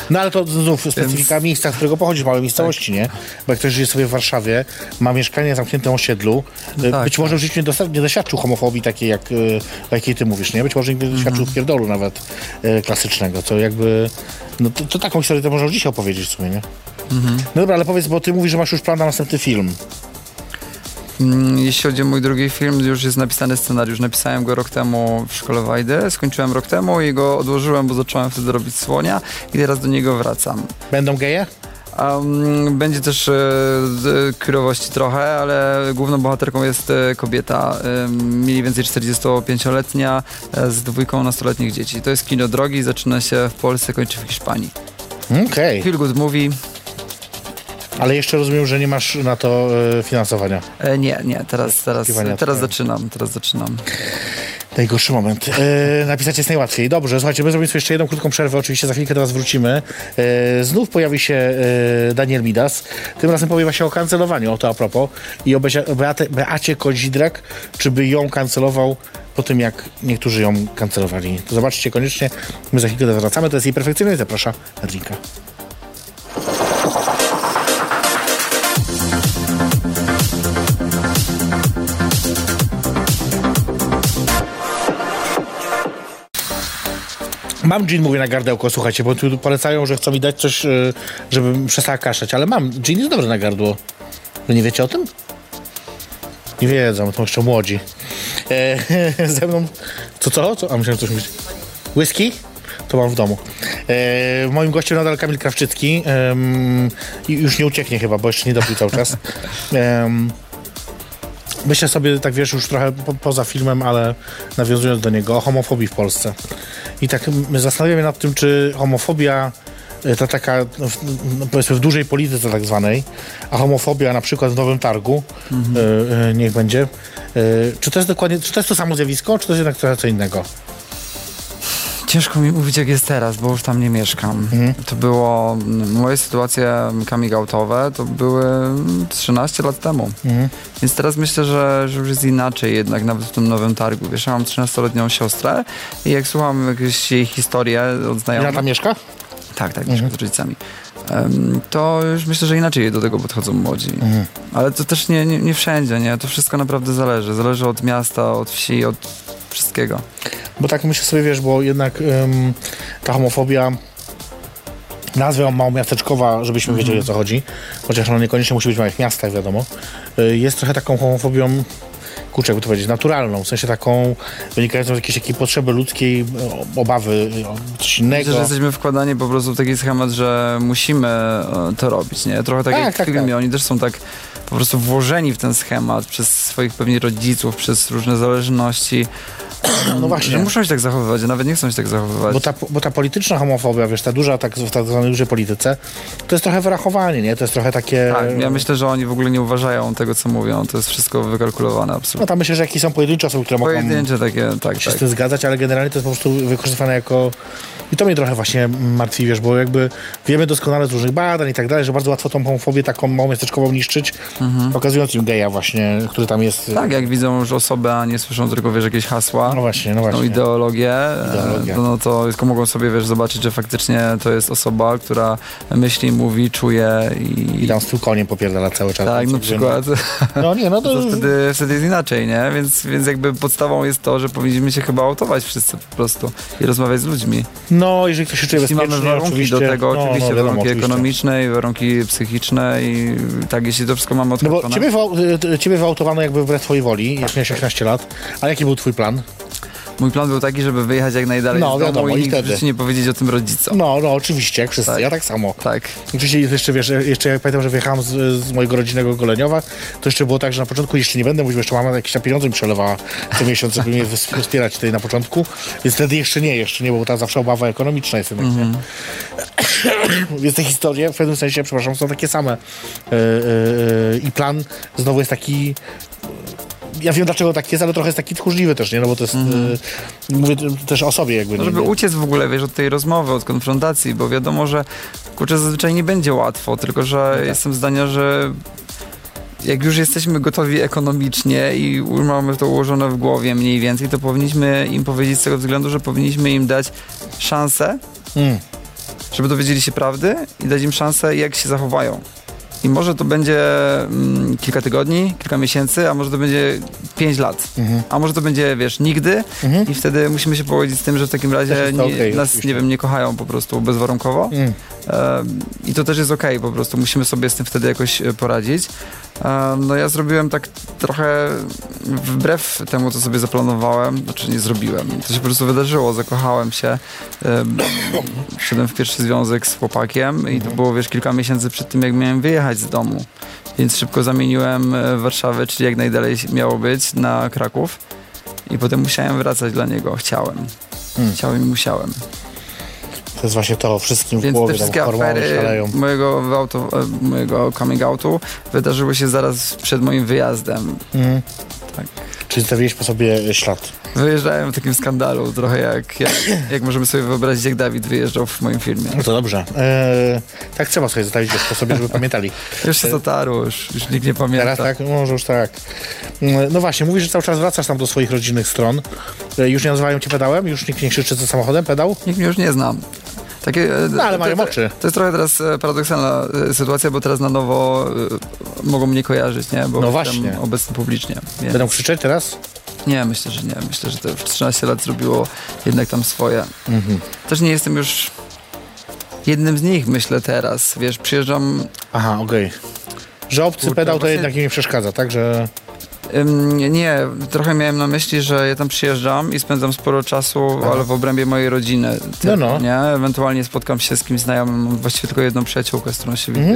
No ale to znów specyfika miejsca, z którego pochodzisz, małej miejscowości, nie? Bo jak ktoś żyje sobie w Warszawie, ma mieszkanie na zamkniętym osiedlu, y, tak, być może w życiu nie, nie doświadczył homofobii takiej, jak, y, o jakiej ty mówisz, nie? Być może nigdy nie Mhm. doświadczył pierdolu nawet y, klasycznego, co jakby... No to, to taką historię to można już dzisiaj opowiedzieć w sumie, nie? Mhm. No dobra, ale powiedz, bo ty mówisz, że masz już plan na następny film. Mm, Jeśli chodzi o mój drugi film, już jest napisany scenariusz. Napisałem go rok temu w szkole Wajdy, skończyłem rok temu i go odłożyłem, bo zacząłem wtedy robić słonia i teraz do niego wracam. Będą geje? Um, będzie też e, queerowości trochę, ale główną bohaterką jest e, kobieta, e, mniej więcej 45-letnia e, z dwójką nastoletnich dzieci. To jest kino drogi, zaczyna się w Polsce, kończy w Hiszpanii. Okej, Feel good movie. Ale jeszcze rozumiem, że nie masz na to e, finansowania. E, nie, nie, teraz, teraz, Poszukiwania teraz zaczynam, teraz zaczynam. Najgorszy moment. E, napisać jest najłatwiej. Dobrze, słuchajcie, my zrobimy sobie jeszcze jedną krótką przerwę. Oczywiście za chwilkę do Was wrócimy. E, znów pojawi się e, Daniel Midas. Tym razem powie właśnie o kancelowaniu, o to a propos. I o Beate, Beacie Kozidrak, czy by ją kancelował po tym, jak niektórzy ją kancelowali. To zobaczcie koniecznie. My za chwilkę Was wracamy. To jest jej perfekcyjność. Zaprasza na Mam gin, mówię na gardełko, słuchajcie, bo tu polecają, że chcą mi dać coś, y, żebym przestała kaszać, ale mam. Gin jest dobry na gardło. Wy nie wiecie o tym? Nie wiedzą, to jeszcze młodzi. E, ze mną... Co, co? co? A myślałem, coś myśli. Whisky? To mam w domu. E, moim gościem nadal Kamil Krawczycki. I już nie ucieknie chyba, bo jeszcze nie dopił cały czas. Em, Myślę sobie, tak wiesz, już trochę po, poza filmem, ale nawiązując do niego, o homofobii w Polsce. I tak my zastanawiamy się nad tym, czy homofobia, e, ta taka, no, no, powiedzmy w dużej polityce tak zwanej, a homofobia na przykład w Nowym Targu, e, e, niech będzie, e, czy to jest dokładnie, czy to jest to samo zjawisko, czy to jest jednak trochę co innego? Ciężko mi mówić jak jest teraz, bo już tam nie mieszkam. Mhm. To było, m, moje sytuacje coming outowe to były mm, 13 lat temu. Mhm. Więc teraz myślę, że, że już jest inaczej jednak nawet w tym nowym targu. Wiesz, ja mam 13-letnią siostrę i jak słucham jakieś jej historię od znajomych... tam mieszka? Tak, tak, mieszkam z rodzicami. To już myślę, że inaczej do tego podchodzą młodzi. Ale to też nie, nie, nie wszędzie, nie? To wszystko naprawdę zależy. Zależy od miasta, od wsi, od wszystkiego. Bo tak myślę sobie, wiesz, bo jednak ym, ta homofobia nazwę ją małomiasteczkowa, żebyśmy wiedzieli o co chodzi, chociaż ona niekoniecznie musi być w małych miastach, wiadomo, y, jest trochę taką homofobią kurczę, jakby to powiedzieć, naturalną, w sensie taką wynikającą z jakiejś takiej potrzeby ludzkiej, o- obawy o coś innego. Myślę, że jesteśmy wkładani po prostu w taki schemat, że musimy e, to robić, nie? Trochę tak, Tak, jak tak, w filmie, tak. oni też są tak po prostu włożeni w ten schemat przez swoich pewnie rodziców, przez różne zależności, No właśnie. że muszą się tak zachowywać, a nawet nie chcą się tak zachowywać. Bo ta, bo ta polityczna homofobia, wiesz, ta duża, tak, w tak zwanej dużej polityce, to jest trochę wyrachowanie, nie? To jest trochę takie... Tak, ja myślę, że oni w ogóle nie uważają tego, co mówią. To jest wszystko wykalkulowane No absolutnie. tam myślę, że jakieś są pojedyncze osoby, które mogą Pojedyncze takie, tak, się z tak. tym zgadzać, ale generalnie to jest po prostu wykorzystywane jako... I to mnie trochę właśnie martwi, wiesz, bo jakby wiemy doskonale z różnych badań i tak dalej, że bardzo łatwo tą homofobię taką małomiasteczkową niszczyć, pokazując im geja właśnie, który tam jest... Mhm. Tak, jak widzą już osobę, a nie słyszą tylko, wiesz, jakieś hasła. No właśnie, no tą właśnie. ideologię, Ideologia. e, no to tylko mogą sobie, wiesz, zobaczyć, że faktycznie to jest osoba, która myśli, mówi, czuje i... I tam z koniem popierdala cały czas. tak, na przykład. No nie, no to... To wtedy, wtedy jest inaczej, nie? Więc, więc jakby podstawą jest to, że powinniśmy się chyba autować wszyscy po prostu i rozmawiać z ludźmi. No, jeżeli ktoś się czuje Jeśli mamy bezpiecznie, warunki oczywiście... do tego, no, oczywiście no, wiadomo, warunki oczywiście. ekonomiczne i warunki psychiczne i tak, jeśli to wszystko mamy No odhaczone. bo ciebie, wyau- y, ciebie wyautowano jakby wbrew twojej woli, jak miałeś 18 lat, ale jaki był twój plan? Mój plan był taki, żeby wyjechać jak najdalej No, z domu wiadomo, i i wtedy. nie powiedzieć o tym rodzicom. No, no, oczywiście, jak wszyscy, Tak. ja tak samo. Tak. Oczywiście jeszcze, wiesz, jeszcze jak pamiętam, że wyjechałem z, z mojego rodzinnego Goleniowa, to jeszcze było tak, że na początku jeszcze nie będę mówił, jeszcze mama jakieś tam pieniądze mi przelewała co miesiąc, żeby mnie wspierać tutaj na początku, więc wtedy jeszcze nie, jeszcze nie, bo ta zawsze obawa ekonomiczna jest jednak, Mhm. nie? Więc te historie w pewnym sensie, przepraszam, są takie same. Yy, yy, I plan znowu jest taki ja wiem dlaczego tak jest, ale trochę jest taki tchórzliwy też, nie? No bo to jest, yy, mówię też o sobie jakby. No, nie? żeby uciec w ogóle, wiesz, od tej rozmowy, od konfrontacji, bo wiadomo, że kurczę, zazwyczaj nie będzie łatwo, tylko że jestem zdania, że jak już jesteśmy gotowi ekonomicznie i mamy to ułożone w głowie mniej więcej, to powinniśmy im powiedzieć z tego względu, że powinniśmy im dać szansę, Mm. żeby dowiedzieli się prawdy i dać im szansę, jak się zachowają. I może to będzie mm, kilka tygodni, kilka miesięcy, a może to będzie pięć lat. Mhm. A może to będzie, wiesz, nigdy i wtedy musimy się pogodzić z tym, że w takim razie nie, okej, nas, oczywiście. nie wiem, nie kochają po prostu bezwarunkowo Mm. E, I to też jest okej, po prostu musimy sobie z tym wtedy jakoś e, poradzić. E, no ja zrobiłem tak trochę wbrew temu, co sobie zaplanowałem, znaczy nie zrobiłem. To się po prostu wydarzyło, zakochałem się. Wszedłem w pierwszy związek z chłopakiem i to było, wiesz, kilka miesięcy przed tym, jak miałem wyjechać z domu. Więc szybko zamieniłem e, Warszawę, czyli jak najdalej miało być, na Kraków. I potem musiałem wracać dla niego. Chciałem. Hmm. Chciałem i musiałem. To jest właśnie to wszystkim w Więc te głowie, tam wszystkie hormony afery szaleją. mojego, auto, e, mojego coming outu wydarzyły się zaraz przed moim wyjazdem. Mhm. Tak. Czyli zostawiłeś po sobie ślad. Wyjeżdżałem w takim skandalu, trochę jak, jak, jak możemy sobie wyobrazić, jak Dawid wyjeżdżał w moim filmie. No to dobrze. Eee, tak trzeba sobie zostawić po sobie, żeby pamiętali. Już się zatarło, już, już nikt nie pamięta. Teraz tak? Może już tak. Mm, No właśnie, mówisz, że cały czas wracasz tam do swoich rodzinnych stron. E, Już nie nazywają cię pedałem? Już nikt nie krzyczy za samochodem pedał? Nikt mnie już nie zna. Takie, e, No, ale to- mają to, oczy. To jest trochę teraz e, paradoksalna e, sytuacja, bo teraz na nowo mogą mnie kojarzyć, nie? Bo No właśnie. obecny publicznie. Więc Będą krzyczeć teraz? nie, myślę, że nie. Myślę, że to już 13 lat zrobiło jednak tam swoje. Mhm. Też nie jestem już jednym z nich, myślę teraz. Wiesz, przyjeżdżam Aha, okej. Że obcy Kurczę, pedał to właśnie- jednak nie przeszkadza, tak? Że... Nie, trochę miałem na myśli, że ja tam przyjeżdżam i spędzam sporo czasu, ale w obrębie mojej rodziny. No, no. Nie? Ewentualnie spotkam się z kimś znajomym, mam właściwie tylko jedną przyjaciółkę, z którą się Mhm.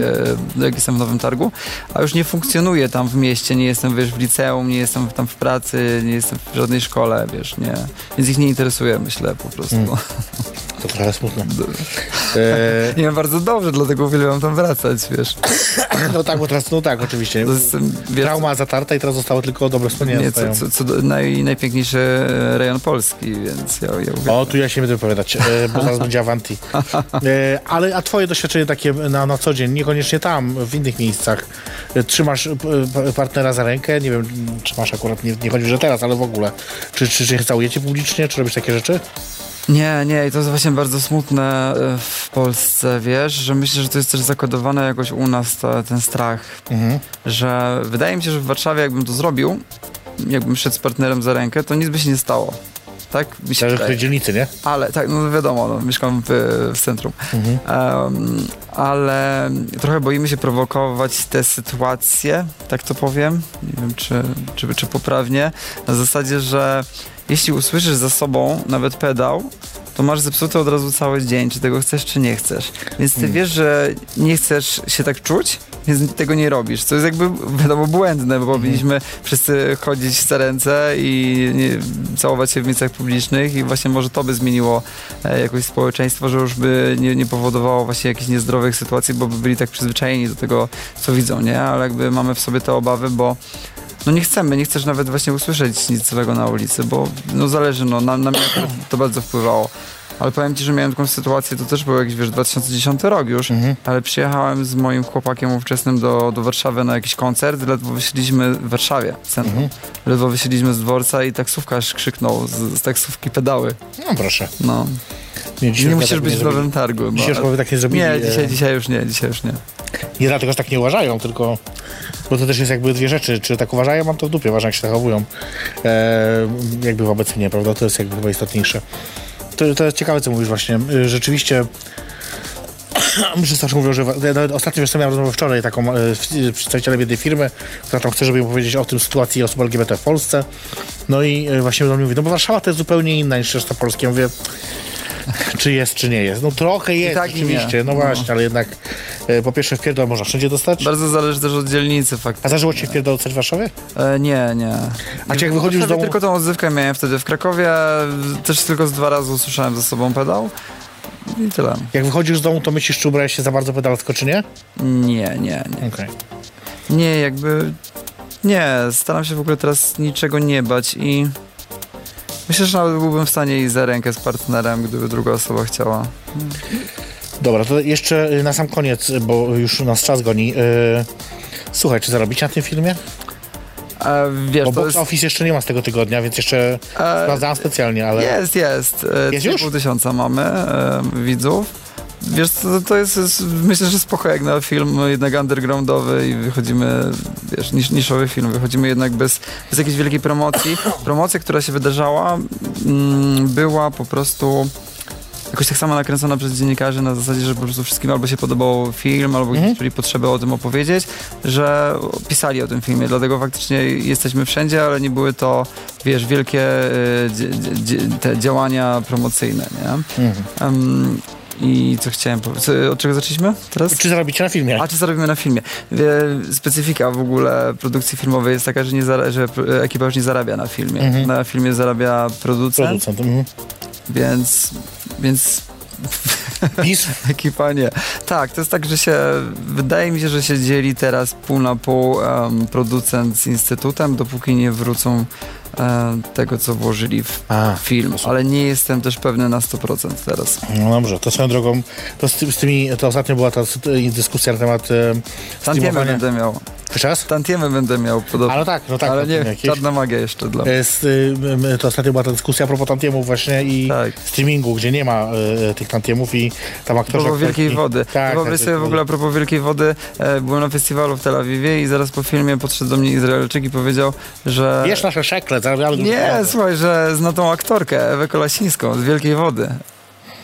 widzę, jak jestem w Nowym Targu, a już nie funkcjonuję tam w mieście, nie jestem wiesz, w liceum, nie jestem tam w pracy, nie jestem w żadnej szkole, wiesz, nie. Więc ich nie interesuje, myślę po prostu. Mm. To trochę smutne. E, Nie wiem, bardzo dobrze, dlatego uwielbiam tam wracać, wiesz. no tak, bo teraz, no tak, oczywiście. Wiesz Trauma zatarta i teraz zostało tylko dobre wspomnienia. nie, co, co, co, do- naj, najpiękniejszy rejon Polski, więc ja, ja uwielbiam. O, tu ja się nie będę wypowiadać, e, bo zaraz będzie Avanti. E, ale a twoje doświadczenie takie na, na co dzień, niekoniecznie tam, w innych miejscach, e, trzymasz e, partnera za rękę, nie wiem, czy masz akurat, nie, nie chodzi, że teraz, ale w ogóle. Czy, czy, czy całujecie publicznie, czy robisz takie rzeczy? Nie, nie, i to jest właśnie bardzo smutne e, w Polsce, wiesz, że myślę, że to jest też zakodowane jakoś u nas ta, ten strach, Mhm. że wydaje mi się, że w Warszawie jakbym to zrobił, jakbym szedł z partnerem za rękę, to nic by się nie stało. Tak? Mi się Zależy w dzielnicy, nie? Ale tak, no wiadomo, no, mieszkam w, w centrum. Mhm. Em, ale trochę boimy się prowokować te sytuacje, tak to powiem. Nie wiem, czy, czy, czy poprawnie. Na zasadzie, że jeśli usłyszysz za sobą nawet pedał, to masz zepsuty od razu cały dzień, czy tego chcesz, czy nie chcesz. Więc ty Hmm. wiesz, że nie chcesz się tak czuć, więc tego nie robisz. Co jest jakby, wiadomo, błędne, bo powinniśmy wszyscy chodzić za ręce i nie, całować się w miejscach publicznych i właśnie może to by zmieniło e, jakoś społeczeństwo, że już by nie, nie powodowało właśnie jakichś niezdrowych sytuacji, bo by byli tak przyzwyczajeni do tego, co widzą, nie? Ale jakby mamy w sobie te obawy, bo no nie chcemy, nie chcesz nawet właśnie usłyszeć nic złego na ulicy, bo no zależy, no na, na mnie to bardzo wpływało. Ale powiem ci, że miałem taką sytuację, to też był jakiś, wiesz, 2010 rok już, Mhm. ale przyjechałem z moim chłopakiem ówczesnym do, do Warszawy na jakiś koncert, ledwo wysiedliśmy w Warszawie, centrum. Mhm. Ledwo wysiedliśmy z dworca i taksówkarz krzyknął z, z taksówki pedały. No proszę. No. Nie, nie musisz tak być nie. Nowym Targu. Dzisiaj już tak nie zrobili. Nie, e, dzisiaj, dzisiaj już nie, dzisiaj już nie. Nie dlatego, że tak nie uważają, tylko... Bo to też jest jakby dwie rzeczy. Czy tak uważają, mam to w dupie, ważne jak się zachowują. E, jakby wobec mnie, prawda? To jest jakby chyba istotniejsze. To, to jest ciekawe, co mówisz właśnie. Y, Rzeczywiście... Wszyscy mówią, że nawet ostatnio wiesz, miałem rozmowę wczoraj taką e, przedstawicielem jednej firmy, która tam chce, żeby powiedzieć o tym sytuacji osób LGBT w Polsce. No i e, właśnie do mnie mówi, no bo Warszawa to jest zupełnie inna niż reszta Polski. Ja mówię, czy jest, czy nie jest. No trochę jest, tak oczywiście, no No. właśnie, ale jednak e, po pierwsze w pierdol można wszędzie dostać. Bardzo zależy też od dzielnicy A faktycznie. zdarzyło ci w pierdol dostać w Warszawie? E, nie, nie. A czy jak wychodzisz z domu... Tylko tą odzywkę miałem wtedy w Krakowie, też tylko z dwa razy usłyszałem za sobą pedał. I tyle. Jak wychodzisz z domu, to myślisz, czy ubrałeś się za bardzo pedalsko, czy nie? Nie, nie, nie. Okej. Nie, jakby... Nie, staram się w ogóle teraz niczego nie bać i... Myślę, że nawet byłbym w stanie iść za rękę z partnerem, gdyby druga osoba chciała. Dobra, to jeszcze y, na sam koniec, y, bo już nas czas goni. y, Słuchaj, czy zarobić na tym filmie? E, wiesz, Bo box jest... office jeszcze nie ma z tego tygodnia, więc jeszcze E, sprawdzałem specjalnie, ale... Jest, jest. Jest już? 3,5 tysiąca mamy e, widzów. Wiesz, to, to jest, jest, myślę, że spoko jak na film jednak undergroundowy i wychodzimy, wiesz, nisz, niszowy film, wychodzimy jednak bez, bez jakiejś wielkiej promocji. Promocja, która się wydarzała, mm, była po prostu jakoś tak samo nakręcona przez dziennikarzy na zasadzie, że po prostu wszystkim albo się podobał film, albo Mhm. czuli potrzebę o tym opowiedzieć, że pisali o tym filmie, dlatego faktycznie jesteśmy wszędzie, ale nie były to, wiesz, wielkie e, te działania promocyjne, nie? Mhm. Em, I co chciałem powiedzieć? Od czego zaczęliśmy teraz? Czy zarobicie na filmie? A czy zarobimy na filmie? Specyfika w ogóle produkcji filmowej jest taka, że, nie zara- że ekipa już nie zarabia na filmie. Mhm. Na filmie zarabia producent, Producent. Mhm. więc, więc PiS? ekipa nie. Tak, to jest tak, że się, wydaje mi się, że się dzieli teraz pół na pół em, producent z instytutem, dopóki nie wrócą em, tego, co włożyli w A, film, ale nie jestem też pewny na 100% teraz. no dobrze, to swoją drogą, to z, ty- z tymi, to ostatnio była ta dyskusja na temat e, Tantiemy będę miał. Raz? Tantiemy będę miał podobno. A no tak, no tak. ale no, nie, jakieś- czarna magia jeszcze dla mnie. Z, y, to ostatnio była ta dyskusja a propos tantiemów właśnie i Tak. streamingu, gdzie nie ma y, tych tantiemów i tam aktorzy... propos Wielkiej aktorki- Wody. Tak, Wyobraź tak, sobie w ogóle a propos Wielkiej Wody, e, byłem na festiwalu w Tel Awiwie i zaraz po filmie podszedł do mnie Izraelczyk i powiedział, że... Wiesz nasze szekle, zarabiamy dużo Nie, słuchaj, że zna tą aktorkę, Ewę Kolasińską z Wielkiej Wody.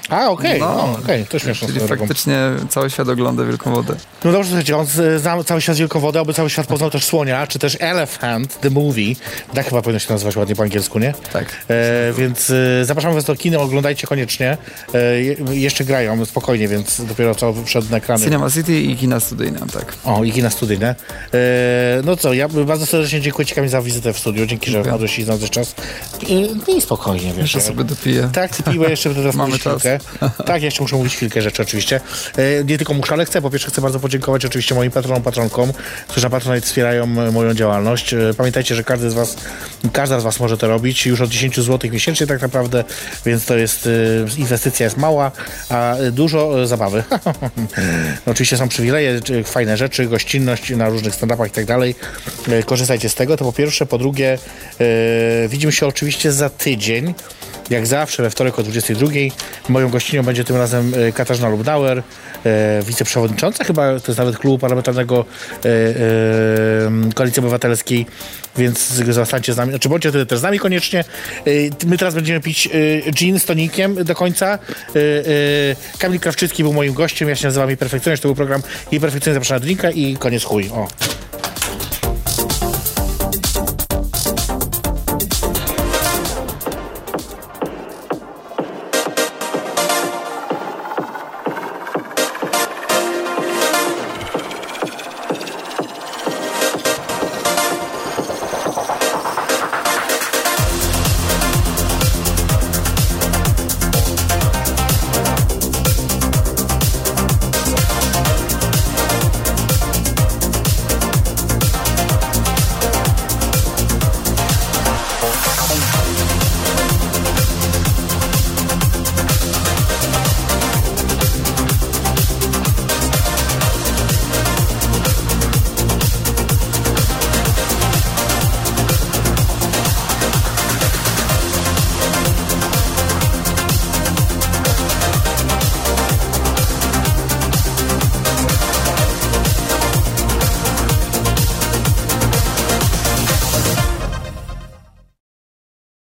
A, okej, No. no, okej, to śmieszne. Czyli faktycznie cały świat ogląda Wielką Wodę. No dobrze, słuchajcie, on zna cały świat Wielkowody, aby cały świat poznał też Słonia, czy też Elephant, the movie. Tak chyba powinno się nazywać ładnie po angielsku, nie? Tak. E, więc e, zapraszamy was do kina, oglądajcie koniecznie. E, je, jeszcze grają spokojnie, więc dopiero co wszedł na ekrany. Cinema City i kina studyjne, tak. O, i kina studyjne. E, no co, ja bardzo serdecznie dziękuję Ci Kamil za wizytę w studiu. Dzięki, że wpadłeś i znalazłeś czas. E, I spokojnie, wiesz. Jeszcze sobie dopiję. Tak, ty piłę jeszcze teraz Mamy czas. Tak, jeszcze muszę mówić chwilkę rzeczy oczywiście. E, nie tylko muszę, ale chcę. Po pierwsze chcę bardzo podziękować oczywiście moim patronom, patronkom, którzy na Patronite wspierają moją działalność. E, pamiętajcie, że każdy z was, każda z was może to robić już od 10 zł miesięcznie tak naprawdę, więc to jest, e, inwestycja jest mała, a dużo zabawy. oczywiście są przywileje, fajne rzeczy, gościnność na różnych stand-upach i tak dalej. Korzystajcie z tego, to po pierwsze. Po drugie, widzimy się oczywiście za tydzień. Jak zawsze we wtorek o 22. Moją gościnią będzie tym razem e, Katarzyna Lubnauer, e, wiceprzewodnicząca chyba, to jest nawet klubu parlamentarnego e, Koalicji Obywatelskiej, więc zostańcie z nami, znaczy bądźcie wtedy też z nami koniecznie. My teraz będziemy pić gin z tonikiem do końca. Kamil Krawczycki był moim gościem, ja się nazywam Jej to był program Jej Perfekcjonista zapraszana do drinka i koniec chuj. O.